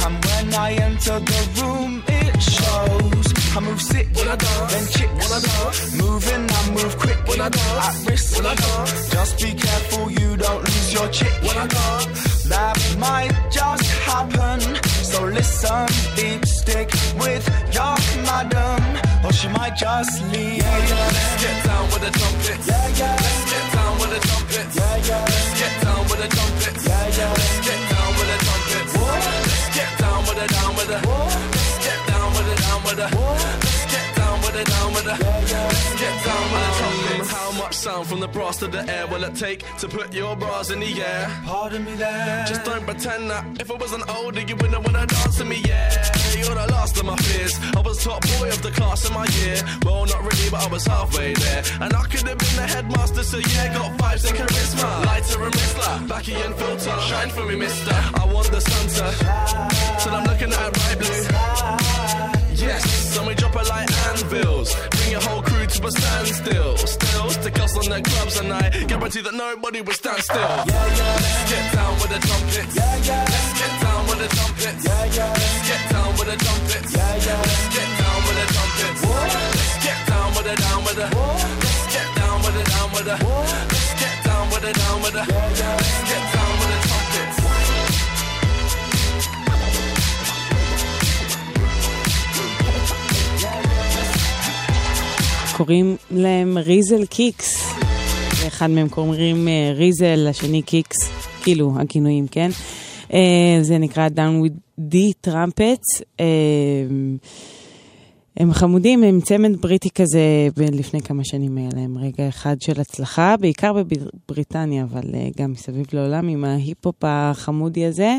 And when I enter the room, it shows.
I move sick when I dance. Then chick when I dance. Moving, I move quick when I dance. At risk when I dance. Just be careful you don't lose your chick when I dance. That might just happen. So listen, deep stick with your madam. Or she might just leave. Yeah, yeah.
Let's get down with the trumpets.
Yeah, yeah.
Let's get down with the trumpets.
Yeah, yeah.
Let's get down with the trumpets.
Yeah, yeah.
Let's get down with the trumpets. Let's get down with the down with the. Let's get down with the down with the. Let's get down with the down with the. Let's get down with the trumpets. How much sound from the brass to the air will it take to put your bras in the air?
Pardon me there.
Just don't pretend that if I wasn't older, you wouldn't wanna dance to me, yeah. You're the last of my fears. I was top boy of the class in my year. Well, not really, but I was halfway there. And I could have been the headmaster, so yeah, got vibes and charisma. Lighter and Mistler, backy and filter. Shine for me, mister. I want the Santa. Till I'm looking at bright blue. Yes, and we drop it like anvils. Bring your whole crew to a standstill. Still, stick us on the clubs and I guarantee that nobody will stand still. Yeah, yeah. Let's get down with the trumpets. Let's get down with the trumpets. Let's get down with the trumpets. Let's get down with the trumpets. Let's get down with the down with the. Let's get down with the down with the. Let's get down with the down with the. Let's get down
קוראים להם ריזל קיקס. אחד מהם קוראים אה, ריזל, השני קיקס, כאילו הכינויים, כן? אה, זה נקרא Down with the Trumpets. אה, הם חמודים, הם צמד בריטי כזה, לפני כמה שנים היה להם רגע אחד של הצלחה, בעיקר בבריטניה, אבל גם מסביב לעולם עם ההיפ-הופ החמודי הזה.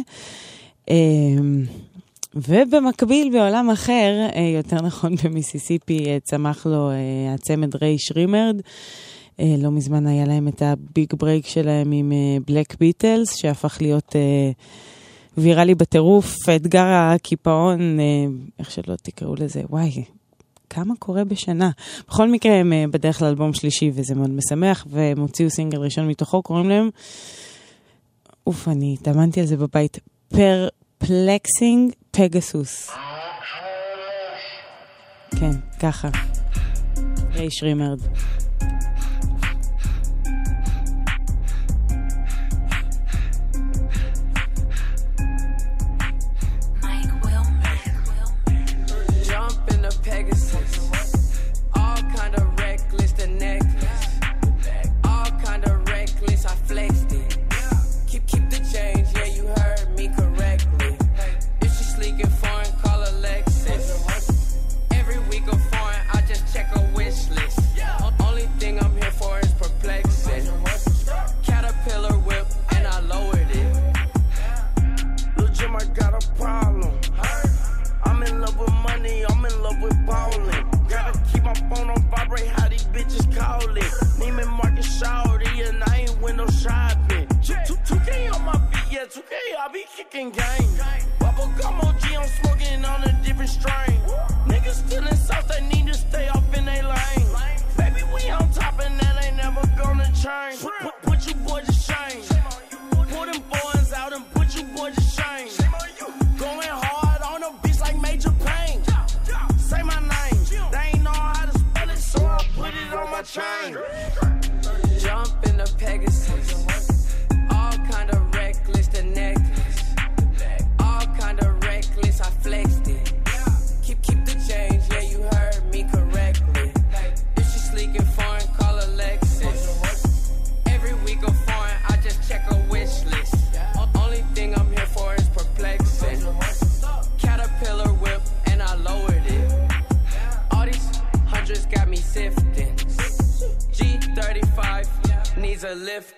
ובמקביל בעולם אחר, אה, יותר נכון במיסיסיפי, אה, צמח לו אה, הצמד Rae Sremmurd. לא מזמן היה להם את ה big break שלהם עם Black Beatles, שהפך להיות ויראלי בטירוף, אתגר הקיפאון, איך שלא תקראו לזה, וואי, כמה קורה בשנה. בכל מקרה, הם בדרך לאלבום שלישי וזה מאוד משמח, והם הוציאו סינגל ראשון מתוכו, קוראים להם, אוף, אני התאמנתי על זה בבית,
Perplexing Pegasus. כן, ככה. Rae Sremmurd.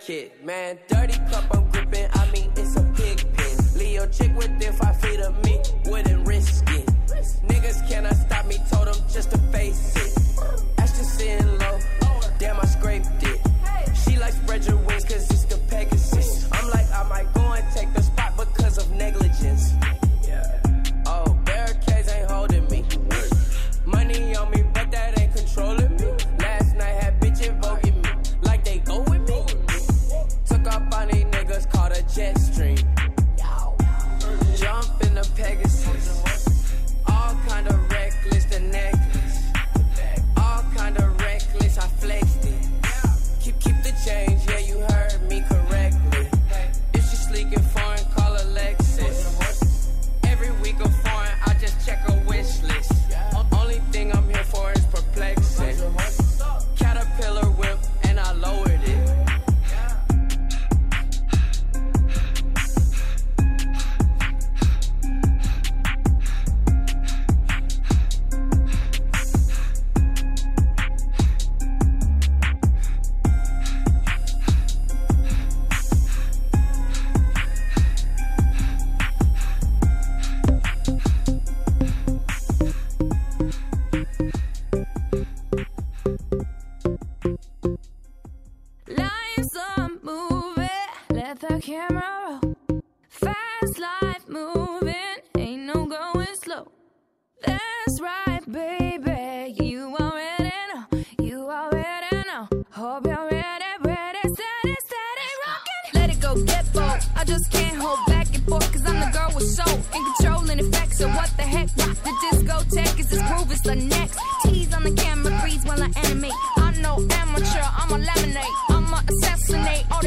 kid, man.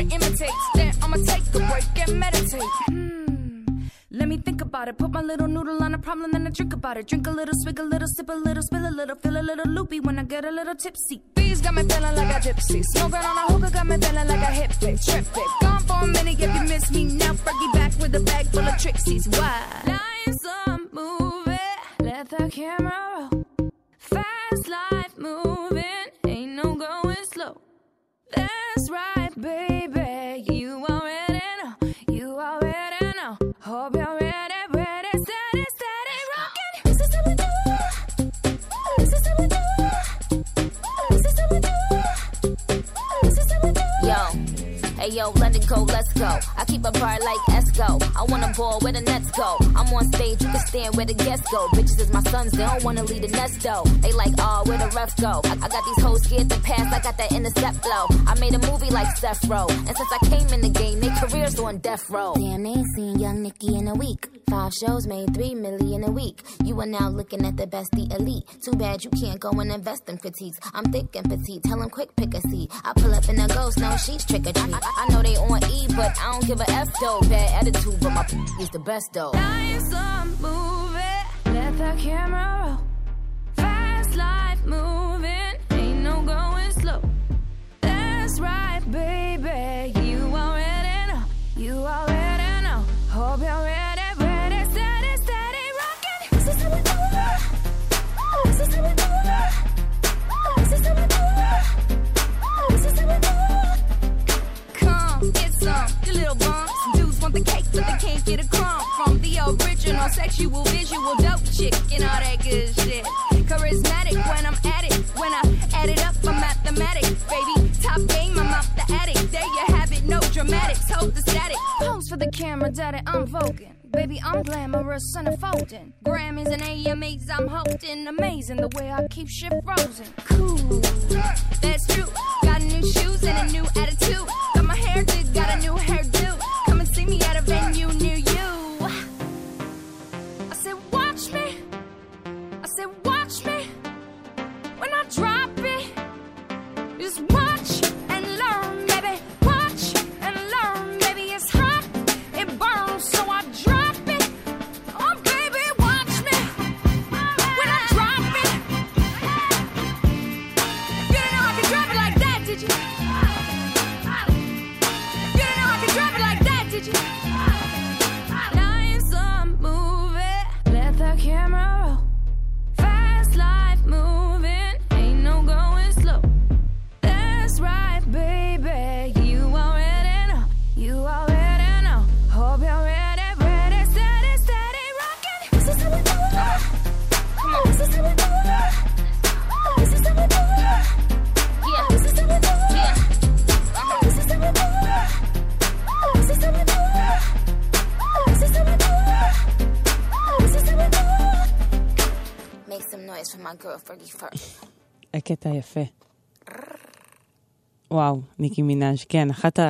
The imitates. Then I'ma take a break and meditate. Hmm. Let me think about it. Put my little noodle on a problem, then I drink about it. Drink a little, swig a little, sip a little, spill a little, feel a little loopy when I get a little tipsy. Bees got me feeling like a gypsy. Smoking on a hookah got me feeling like a hippie. Trippy. Gone for a minute if you miss me now. Fergie back with a bag full of tricksies. Why? Lines on movie. Let the camera roll. Fast life moving. Ain't no going slow. That's right, baby. You already know. You already know. Hope you're
hey yo, let it go, let's go. I keep a bar like Esco. I wanna ball where the nets go. I'm on stage, you can stand where the guests go. Bitches is my sons, they don't wanna leave the nest though. They like, oh, where the ref go? I, I got these hoes scared to pass, I got that intercept flow. I made a movie like Seth Row, and since I came in the game, their careers on death row.
Damn, they ain't seen Young Nicky in a week. Five shows made three million a week. You are now looking at the best, the elite. Too bad you can't go and invest in critiques. I'm thick and petite, tell 'em quick pick a seat. I pull up in a ghost, no she's trick or treat. I, I know they on E, but I don't give a F though. Bad attitude, but my is the best though.
Lines on movie. Let the camera roll. Fast life moving. Ain't no going slow. That's right, baby. Little bums. Dudes want the cake, but they can't get a crumb from the original sexual, visual, dope chick and all that good shit. Charismatic when I'm at it. When I add it up, I'm mathematics, baby. Top game, I'm out the attic. There you have it, no dramatics. Hold the static. Pose for the camera, daddy, I'm voguing. Baby, I'm glamorous and unfolding. Grammys and AMAs, I'm holding. Amazing the way I keep shit frozen. Cool, that's true. Got new shoes and a new attitude. Got my hair did, got a new hairdo. Me at a venue near you. I said, watch me. I said, watch
Noise for my girl Fergie first.
הקטע יפה. וואו, ניקי מנאז', כן, אחת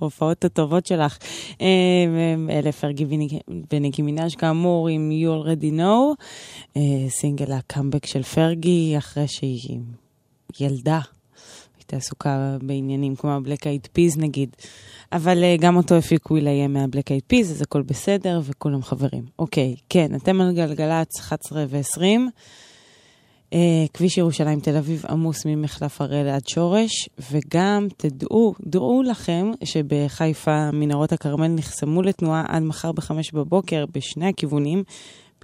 ההופעות הטובות שלך. אה, אלה פרגי וניק- וניקי מנאז', כאמור, עם You Already Know, אה, סינגל הקאמבק של פרגי, אחרי שהיא ילדה. הייתה עסוקה בעניינים כמו הבלק אייד פיז נגיד, אבל אה, גם אותו הפיקו איליה מהבלק אייד פיז, אז הכל בסדר וכולם חברים. אוקיי, כן, אתם על גלגלצ 11 ו-20. Uh, כביש ירושלים תל אביב עמוס ממחלף הראל עד שורש, וגם תדעו, דעו לכם שבחיפה מנהרות הכרמל נחסמו לתנועה עד מחר בחמש בבוקר בשני הכיוונים,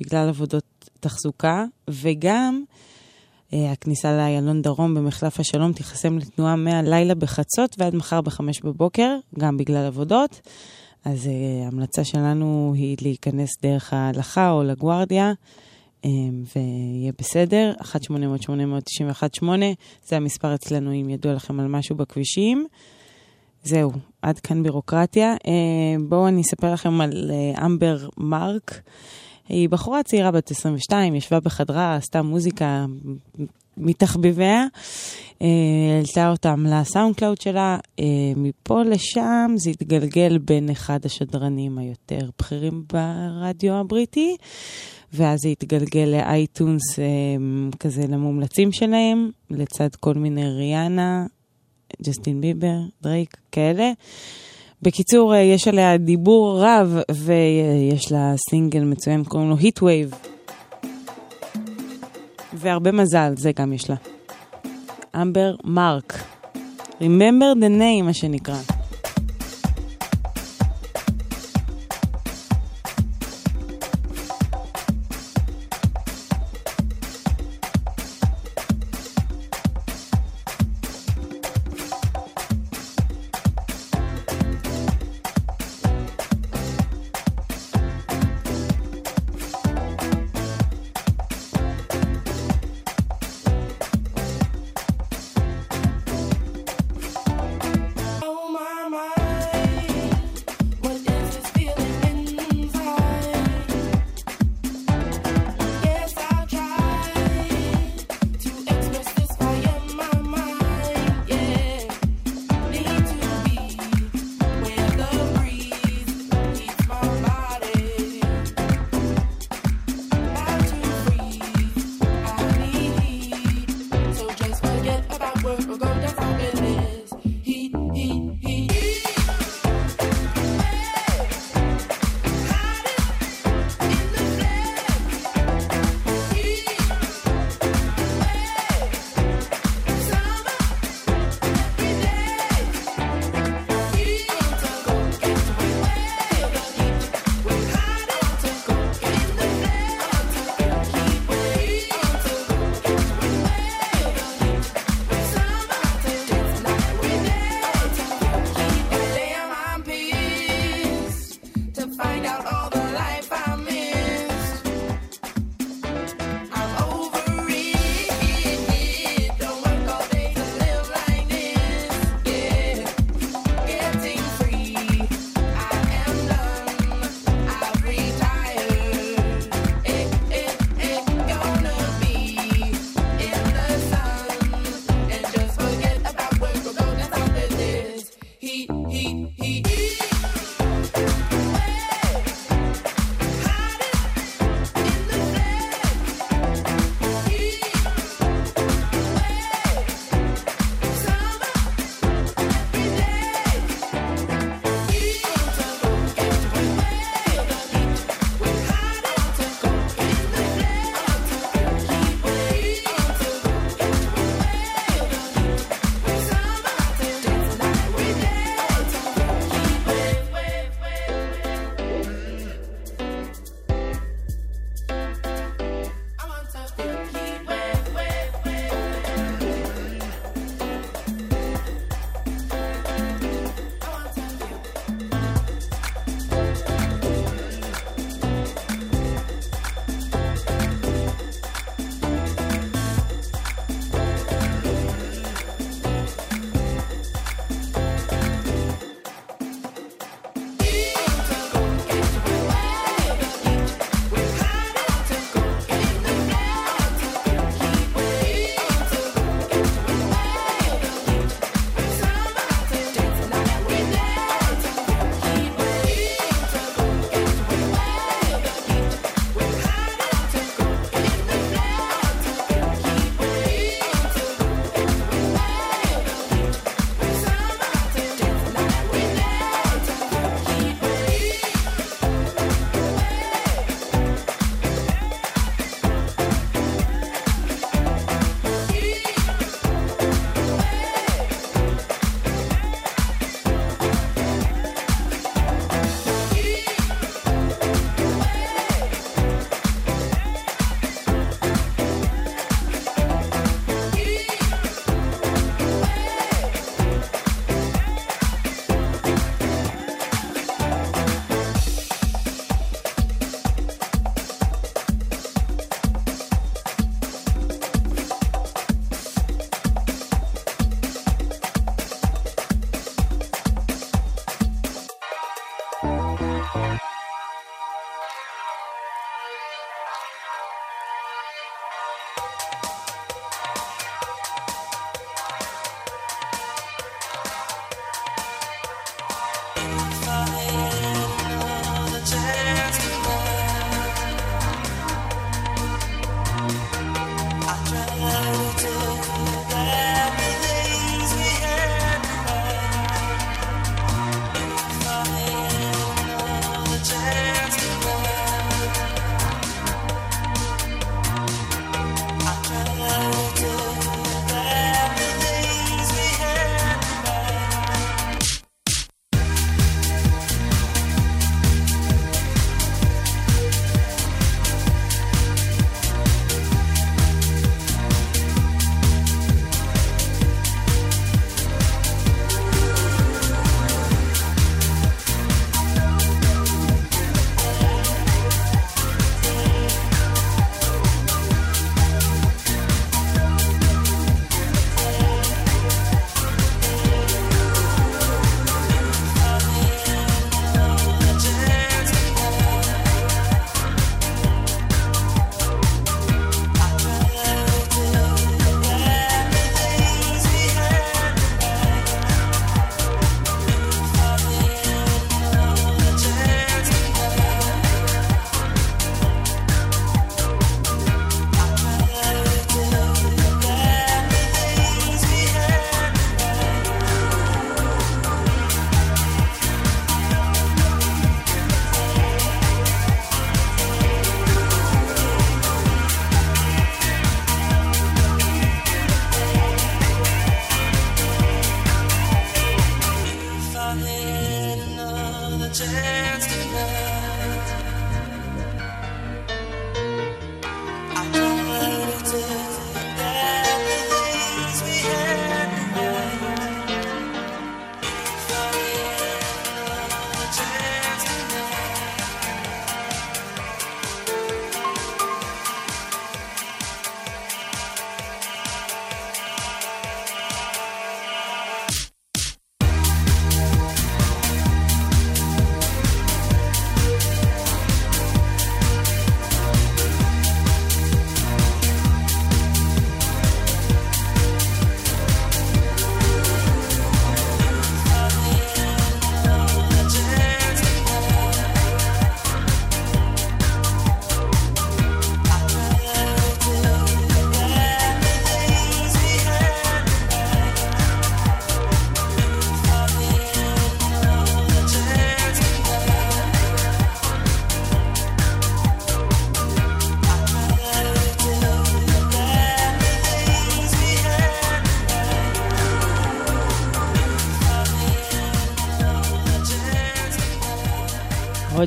בגלל עבודות תחזוקה, וגם הכניסה לאיילון דרום במחלף השלום תיחסם לתנועה מהלילה בחצות ועד מחר בחמש בבוקר, גם בגלל עבודות. אז uh, ההמלצה שלנו היא להיכנס דרך ההלכה או לגוארדיה. אמ, ויהיה בסדר, 1-800-891-8, זה המספר אצלנו אם ידוע לכם על משהו בכבישים. זהו, עד כאן בירוקרטיה. אה, בואו אני אספר לכם על אה, אמבר מרק. היא בחורה צעירה בת 22, ישבה בחדרה, עשתה מוזיקה מתחביביה, אה, העלתה אותם ל SoundCloud שלה. אה, מפה לשם זה התגלגל בין אחד השדרנים היותר בכירים ברדיו הבריטי, ואז זה התגלגל ל iTunes אה, כזה למומלצים שלהם, לצד כל מיני ריאנה, ג'סטין ביבר, דרייק, כאלה. בקיצור, אה, יש עליה דיבור רב, ויש לה סינגל מצוין, קוראים לו Heatwave. והרבה מזל, זה גם יש לה. אמבר מרק. Remember the name, מה שנקרא.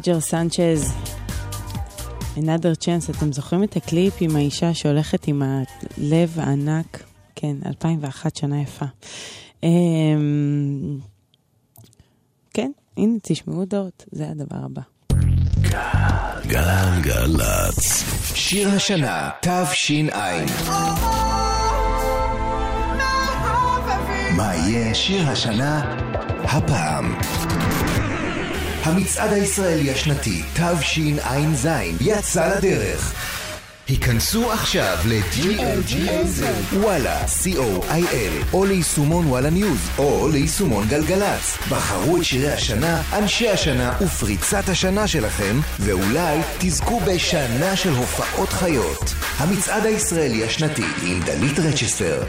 רוג'ר סנצ'ז. another chance, אתם זוכרים את הקליפ עם האישה שהולכת עם הלב הענק? כן, 2001, שנה יפה. אמ, כן, הנה, תשמעו הודעות, זה הדבר הבא.
גלגלצ. שיר השנה, תש"ע. מה יהיה שיר השנה הפעם? המצעד הישראלי השנתי תשע"ז יצא לדרך. היכנסו עכשיו ל-GLGLZ, וואלה, co.il, או ליישומון וואלה ניוז, או ליישומון גלגלצ. בחרו את שירי השנה, אנשי השנה ופריצת השנה שלכם, ואולי תזכו בשנה של הופעות חיות. המצעד הישראלי השנתי עם דלית רצ'סטר.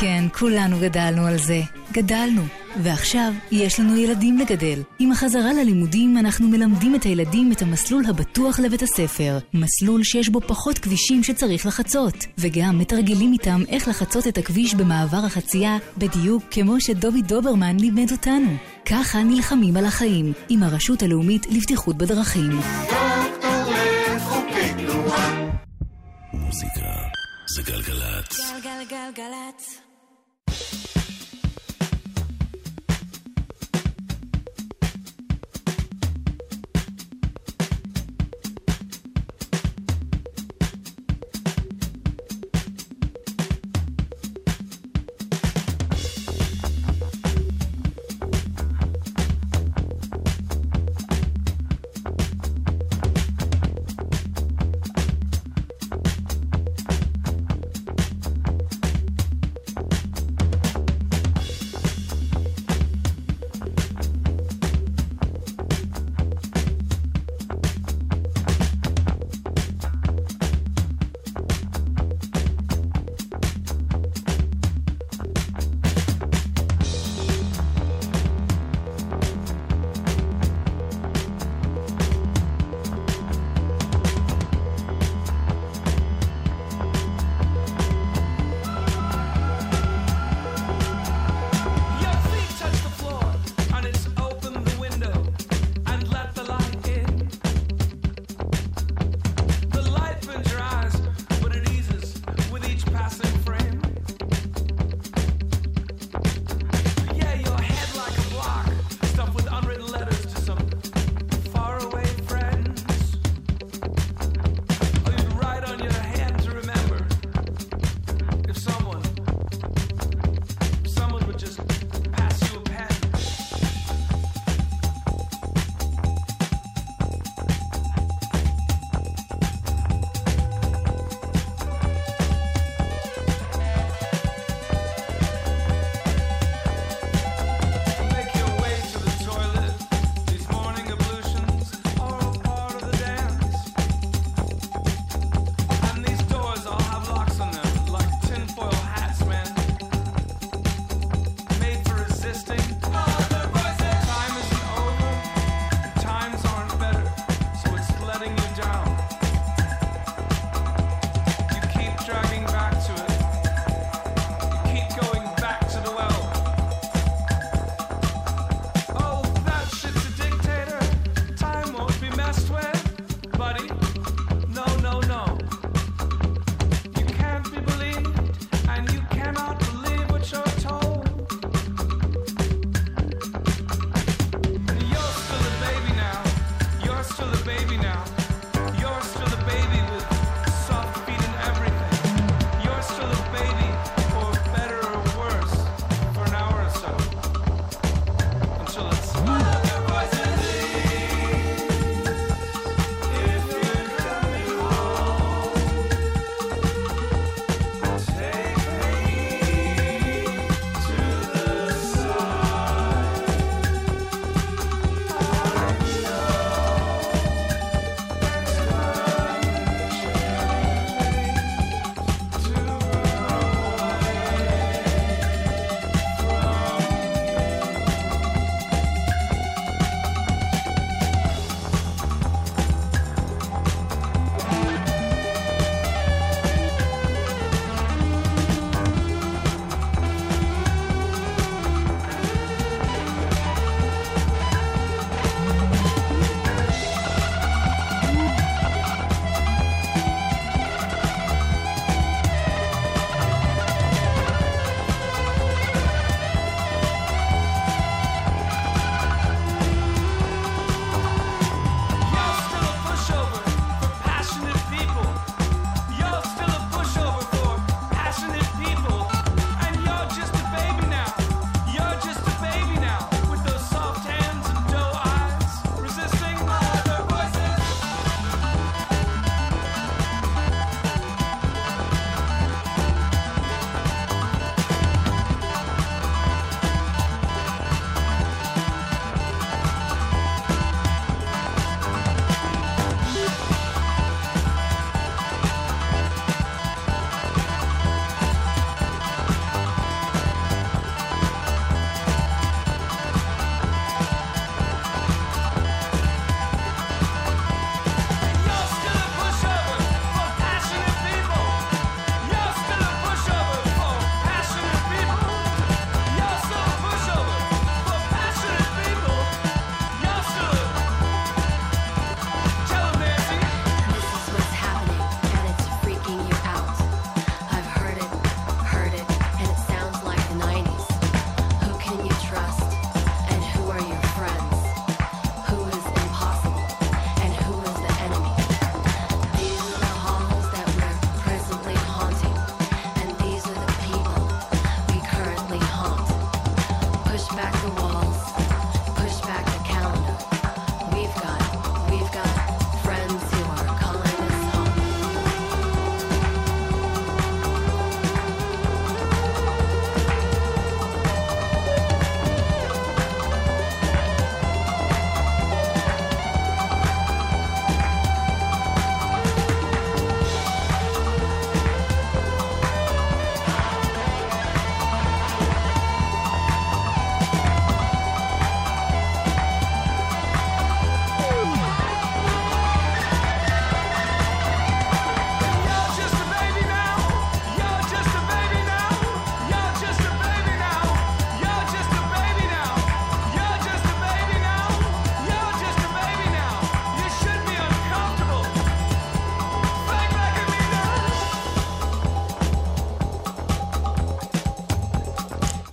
כן, כולנו גדלנו על זה. גדלנו. ועכשיו יש לנו ילדים לגדל. עם החזרה ללימודים אנחנו מלמדים את הילדים את המסלול הבטוח לבית הספר. מסלול שיש בו פחות כבישים שצריך לחצות. וגם מתרגלים איתם איך לחצות את הכביש במעבר החצייה, בדיוק כמו שדובי דוברמן לימד אותנו. ככה נלחמים על החיים, עם הרשות הלאומית לבטיחות בדרכים.
זה גלגלצ.
גלגלגלגלצ.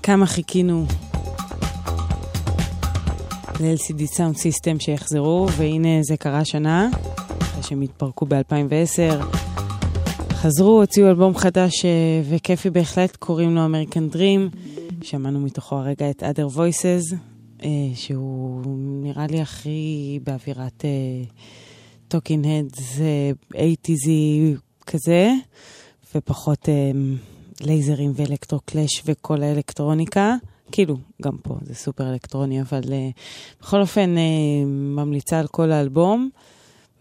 כמה חיכינו ל-LCD Sound System שיחזרו, והנה זה קרה שנה, אחרי שהם התפרקו ב-2010. חזרו, הוציאו אלבום חדש אה, וכיפי בהחלט, קוראים לו American Dream. שמענו מתוכו הרגע את other voices, אה, שהוא נראה לי הכי באווירת Talking Heads, 80's כזה, ופחות אה, לייזרים ואלקטרו קלאש וכל האלקטרוניקה. כאילו, גם פה זה סופר אלקטרוני, אבל uh, בכל אופן uh, ממליצה על כל האלבום.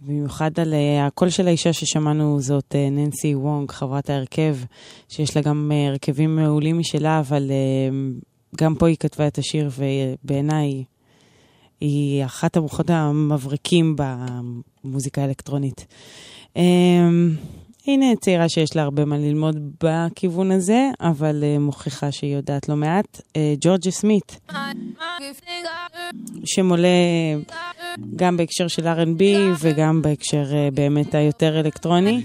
במיוחד על uh, הקול של האישה ששמענו זאת uh, ננסי וונג, חברת ההרכב, שיש לה גם uh, הרכבים מעולים משלה, אבל uh, גם פה היא כתבה את השיר, ובעיניי היא אחת המוחות המבריקים במוזיקה האלקטרונית. Um, הנה צעירה שיש לה הרבה מה ללמוד בכיוון הזה, אבל uh, מוכיחה שהיא יודעת לא מעט. Uh, ג'ורג'ה סמית, שמולה גם בהקשר של R&B וגם בהקשר uh, באמת היותר אלקטרוני.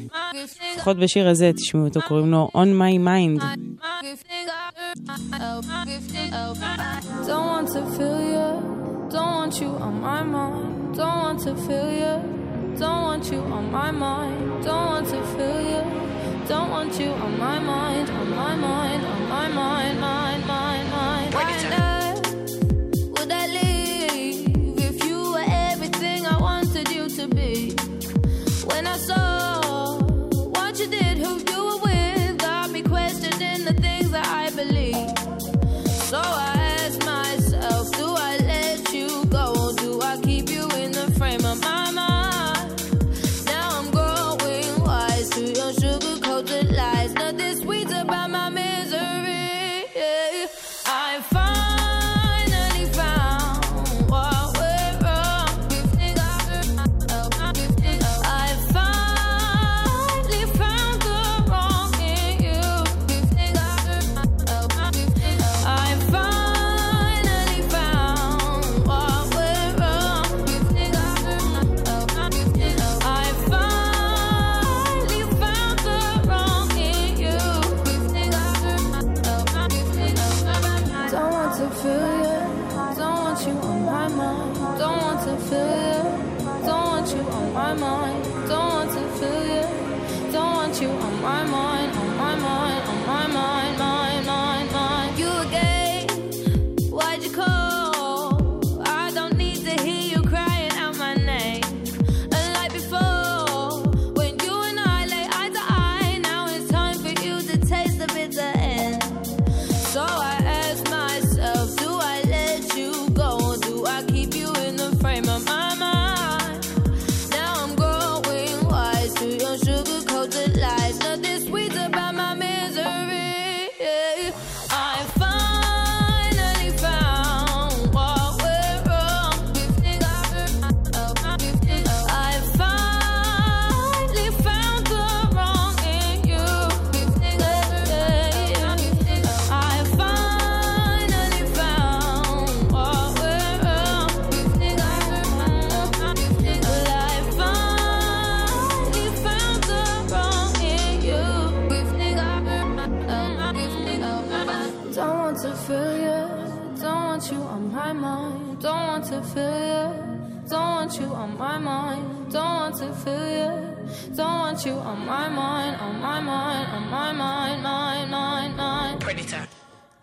לפחות בשיר הזה, תשמעו אותו, קוראים לו On My Mind.
Don't want to feel you, don't want you on my mind, don't want to feel you. Don't want you on my mind. Don't want to feel you. Don't want you on my mind. On my mind. On my mind. Mind.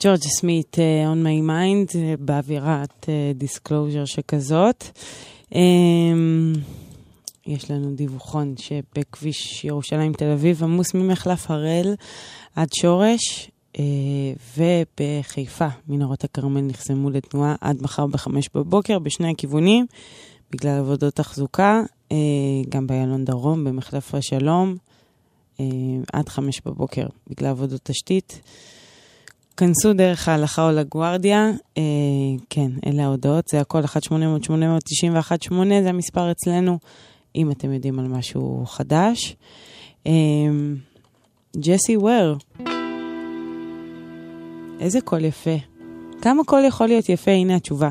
ג'ורג'ה סמית, uh, On My Mind, uh, באווירת Disclosure שכזאת. Um, יש לנו דיווחון שבכביש ירושלים תל אביב עמוס ממחלף הראל עד שורש, ובחיפה מנהרות הכרמל נחסמו לתנועה עד מחר בחמש בבוקר בשני הכיוונים, בגלל עבודות תחזוקה, גם באיילון דרום, במחלף השלום, עד חמש בבוקר בגלל עבודות תשתית. כנסו דרך ההלכה או לגוארדיה, אה, כן, אלה ההודעות, זה הכל 1-800-891-8, זה המספר אצלנו, אם אתם יודעים על משהו חדש. אה, ג'סי וור, איזה קול יפה. כמה קול יכול להיות יפה? הנה התשובה.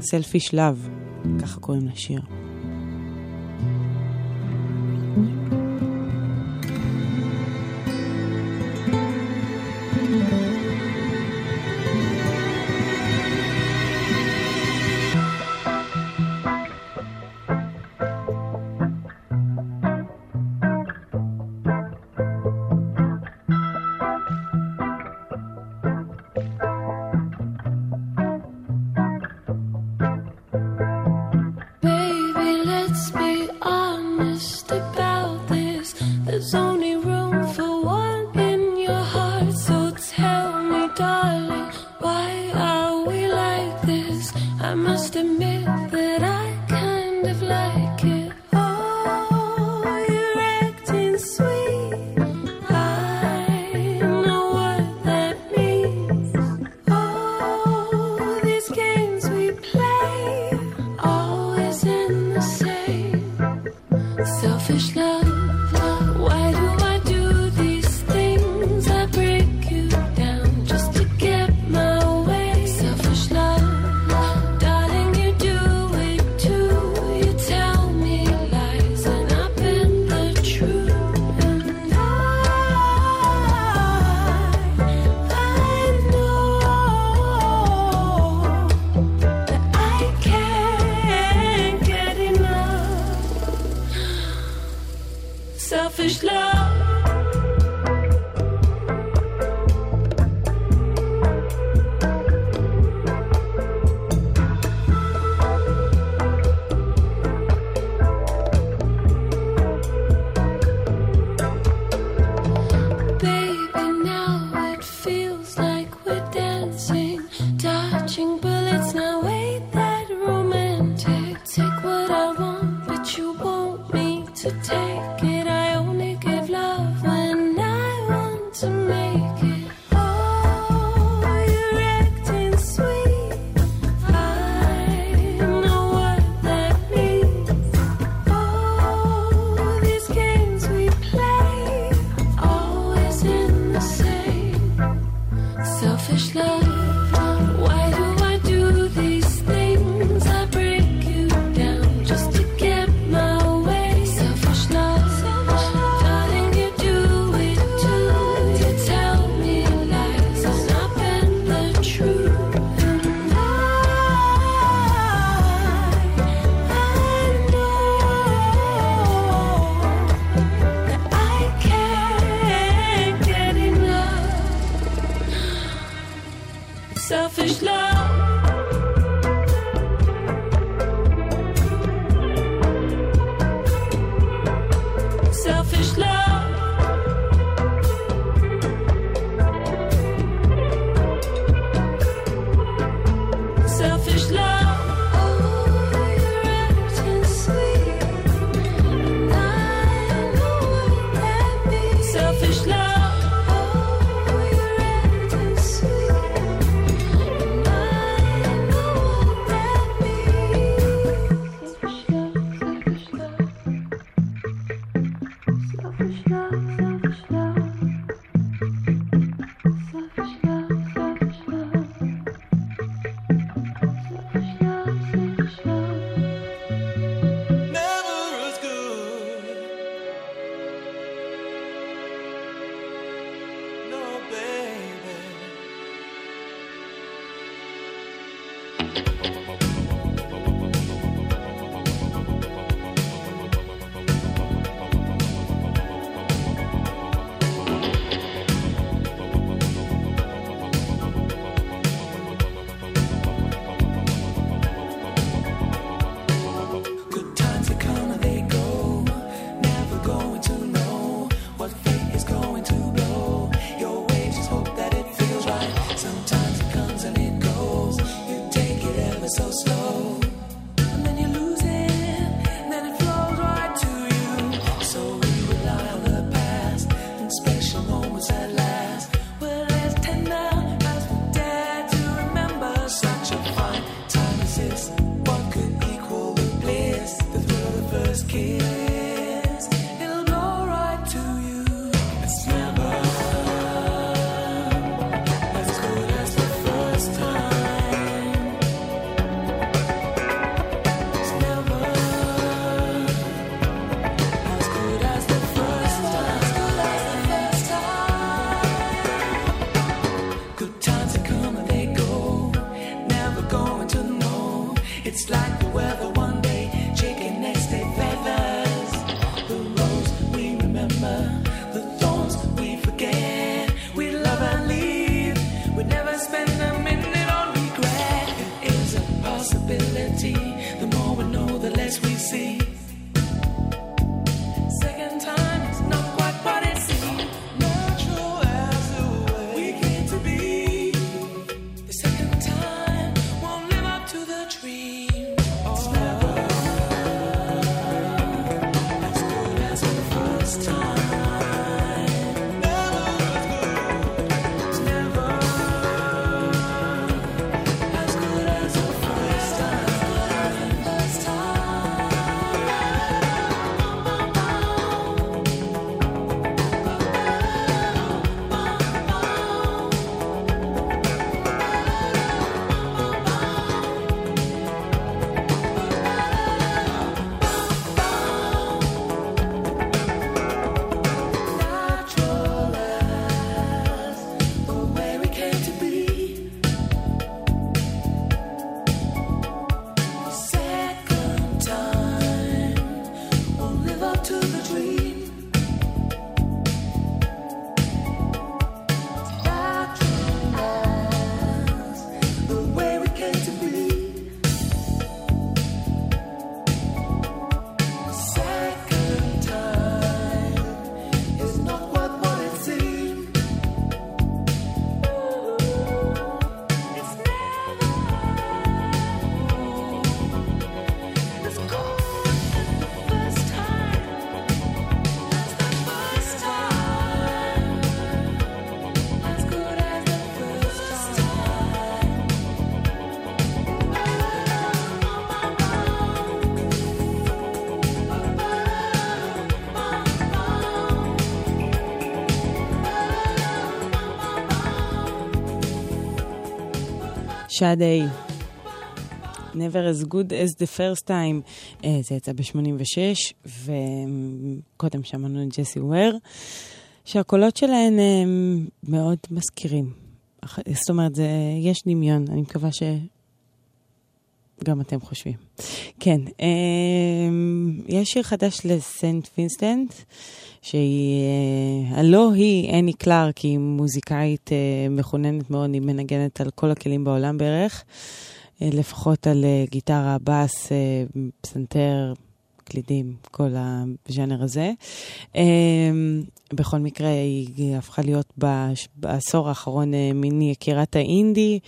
Selfish Love, ככה קוראים לשיר.
שאדיי.
Never as good
as the first time.
Uh, זה יצא ב-86, וקודם שמענו את ג'סי וור, שהקולות שלהן הם מאוד מזכירים. זאת אומרת, זה, יש דמיון, אני מקווה שגם אתם חושבים. כן, um, יש שיר חדש ל St. Vincent, שהיא, uh, הלא היא אנני קלארק, היא מוזיקאית uh, מחוננת מאוד, היא מנגנת על כל הכלים בעולם בערך. אה, לפחות על אה, גיטרה, בס, אה, פסנתר, קלידים, כל הז'אנר הזה. אה, בכל מקרה, היא הפכה להיות בעשור האחרון אה, מין יקירת האינדי.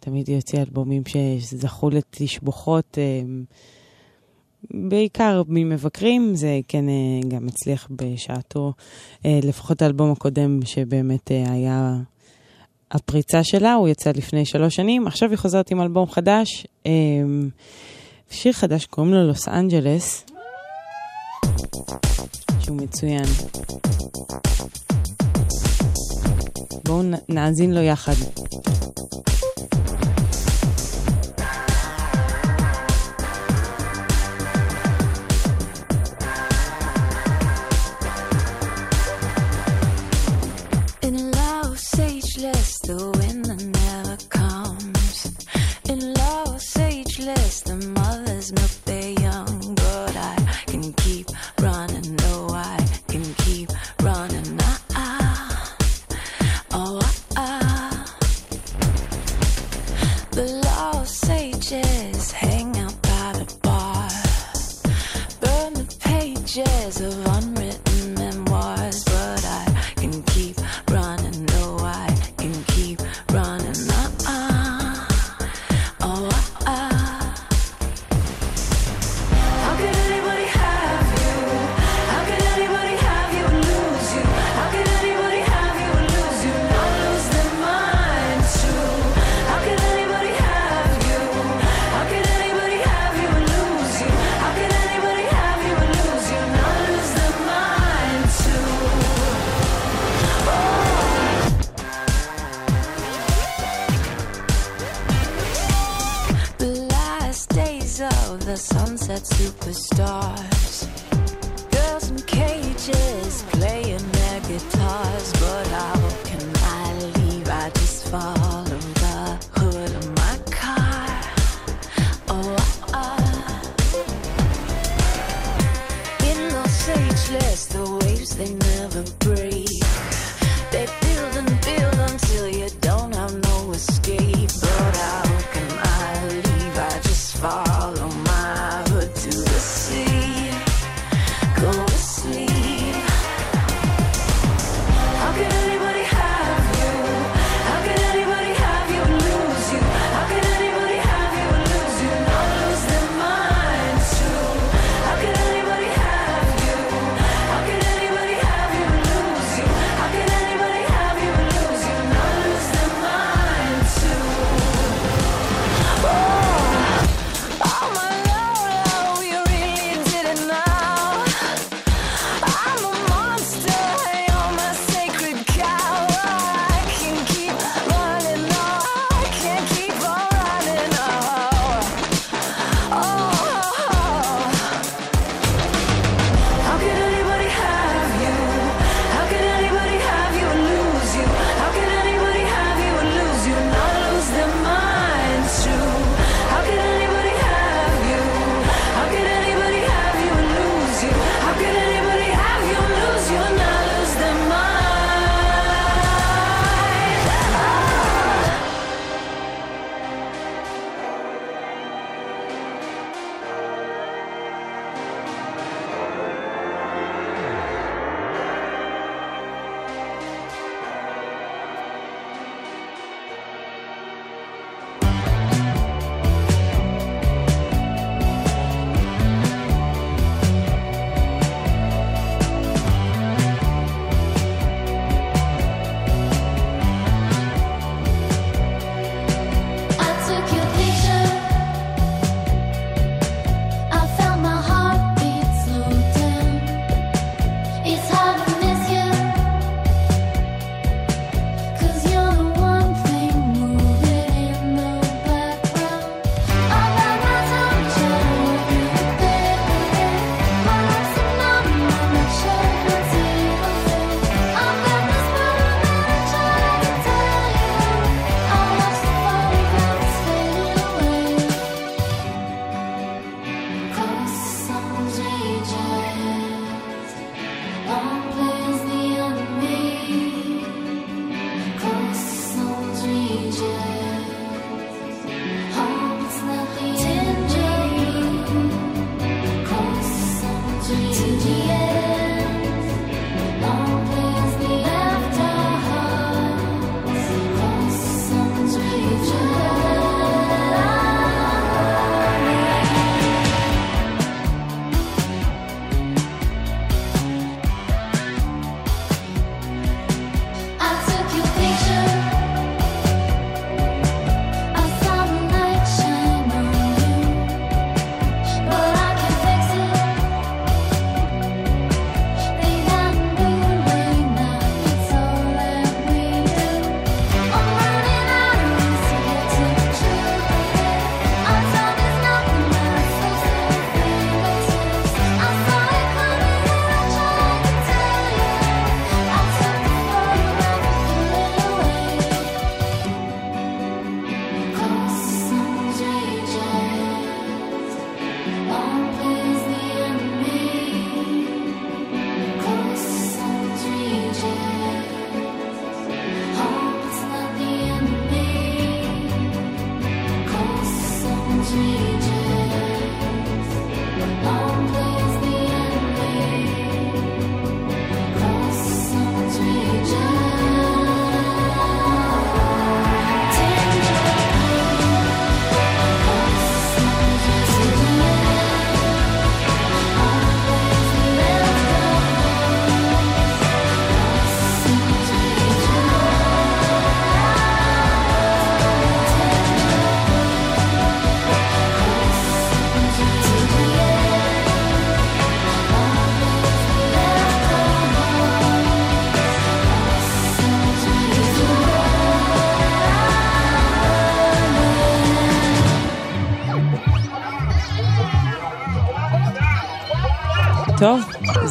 תמיד היא הוציאה אלבומים שזכו לתשבוכות, אה, בעיקר ממבקרים. זה כן אה, גם הצליח בשעתו, אה, לפחות האלבום הקודם שבאמת אה, היה... הפריצה שלה, הוא יצא לפני שלוש שנים, עכשיו היא חוזרת עם אלבום חדש, שיר חדש קוראים לו לוס אנג'לס, שהוא מצוין. בואו נאזין לו יחד.
The mothers milk their the sunset superstars. Girls in cages playing their guitars. But how can I leave? I just follow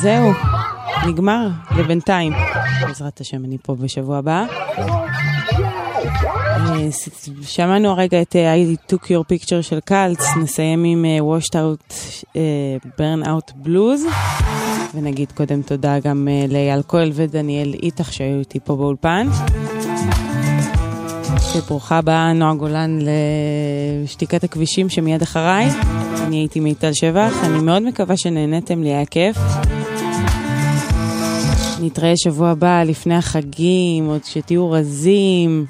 זהו, נגמר לבינתיים. בעזרת השם, אני פה בשבוע הבא. אה, שמענו הרגע את אה, I took your picture של קלץ, נסיים עם אה, washed out burn out blues, ונגיד קודם תודה גם לאייל כהל ודניאל איתך שהיו איתי פה באולפן. וברוכה הבאה נועה גולן לשתיקת הכבישים שמיד אחריי. אני הייתי מיטל שבח, אני מאוד מקווה שנהניתם, לי היה כיף. נתראה שבוע הבא לפני החגים, עוד שתהיו רזים,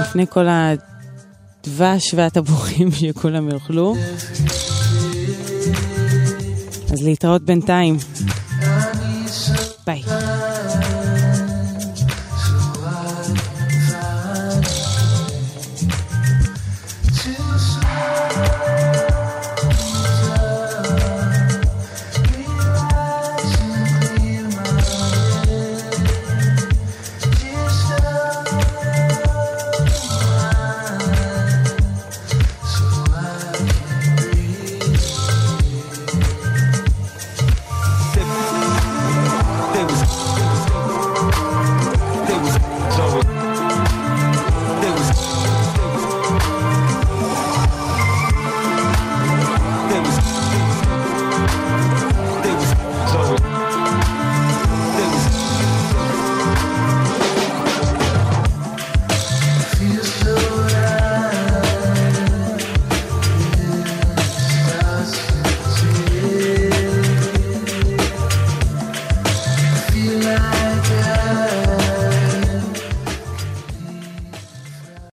לפני כל הדבש והטבוחים שכולם יאכלו. אז להתראות בינתיים. ביי.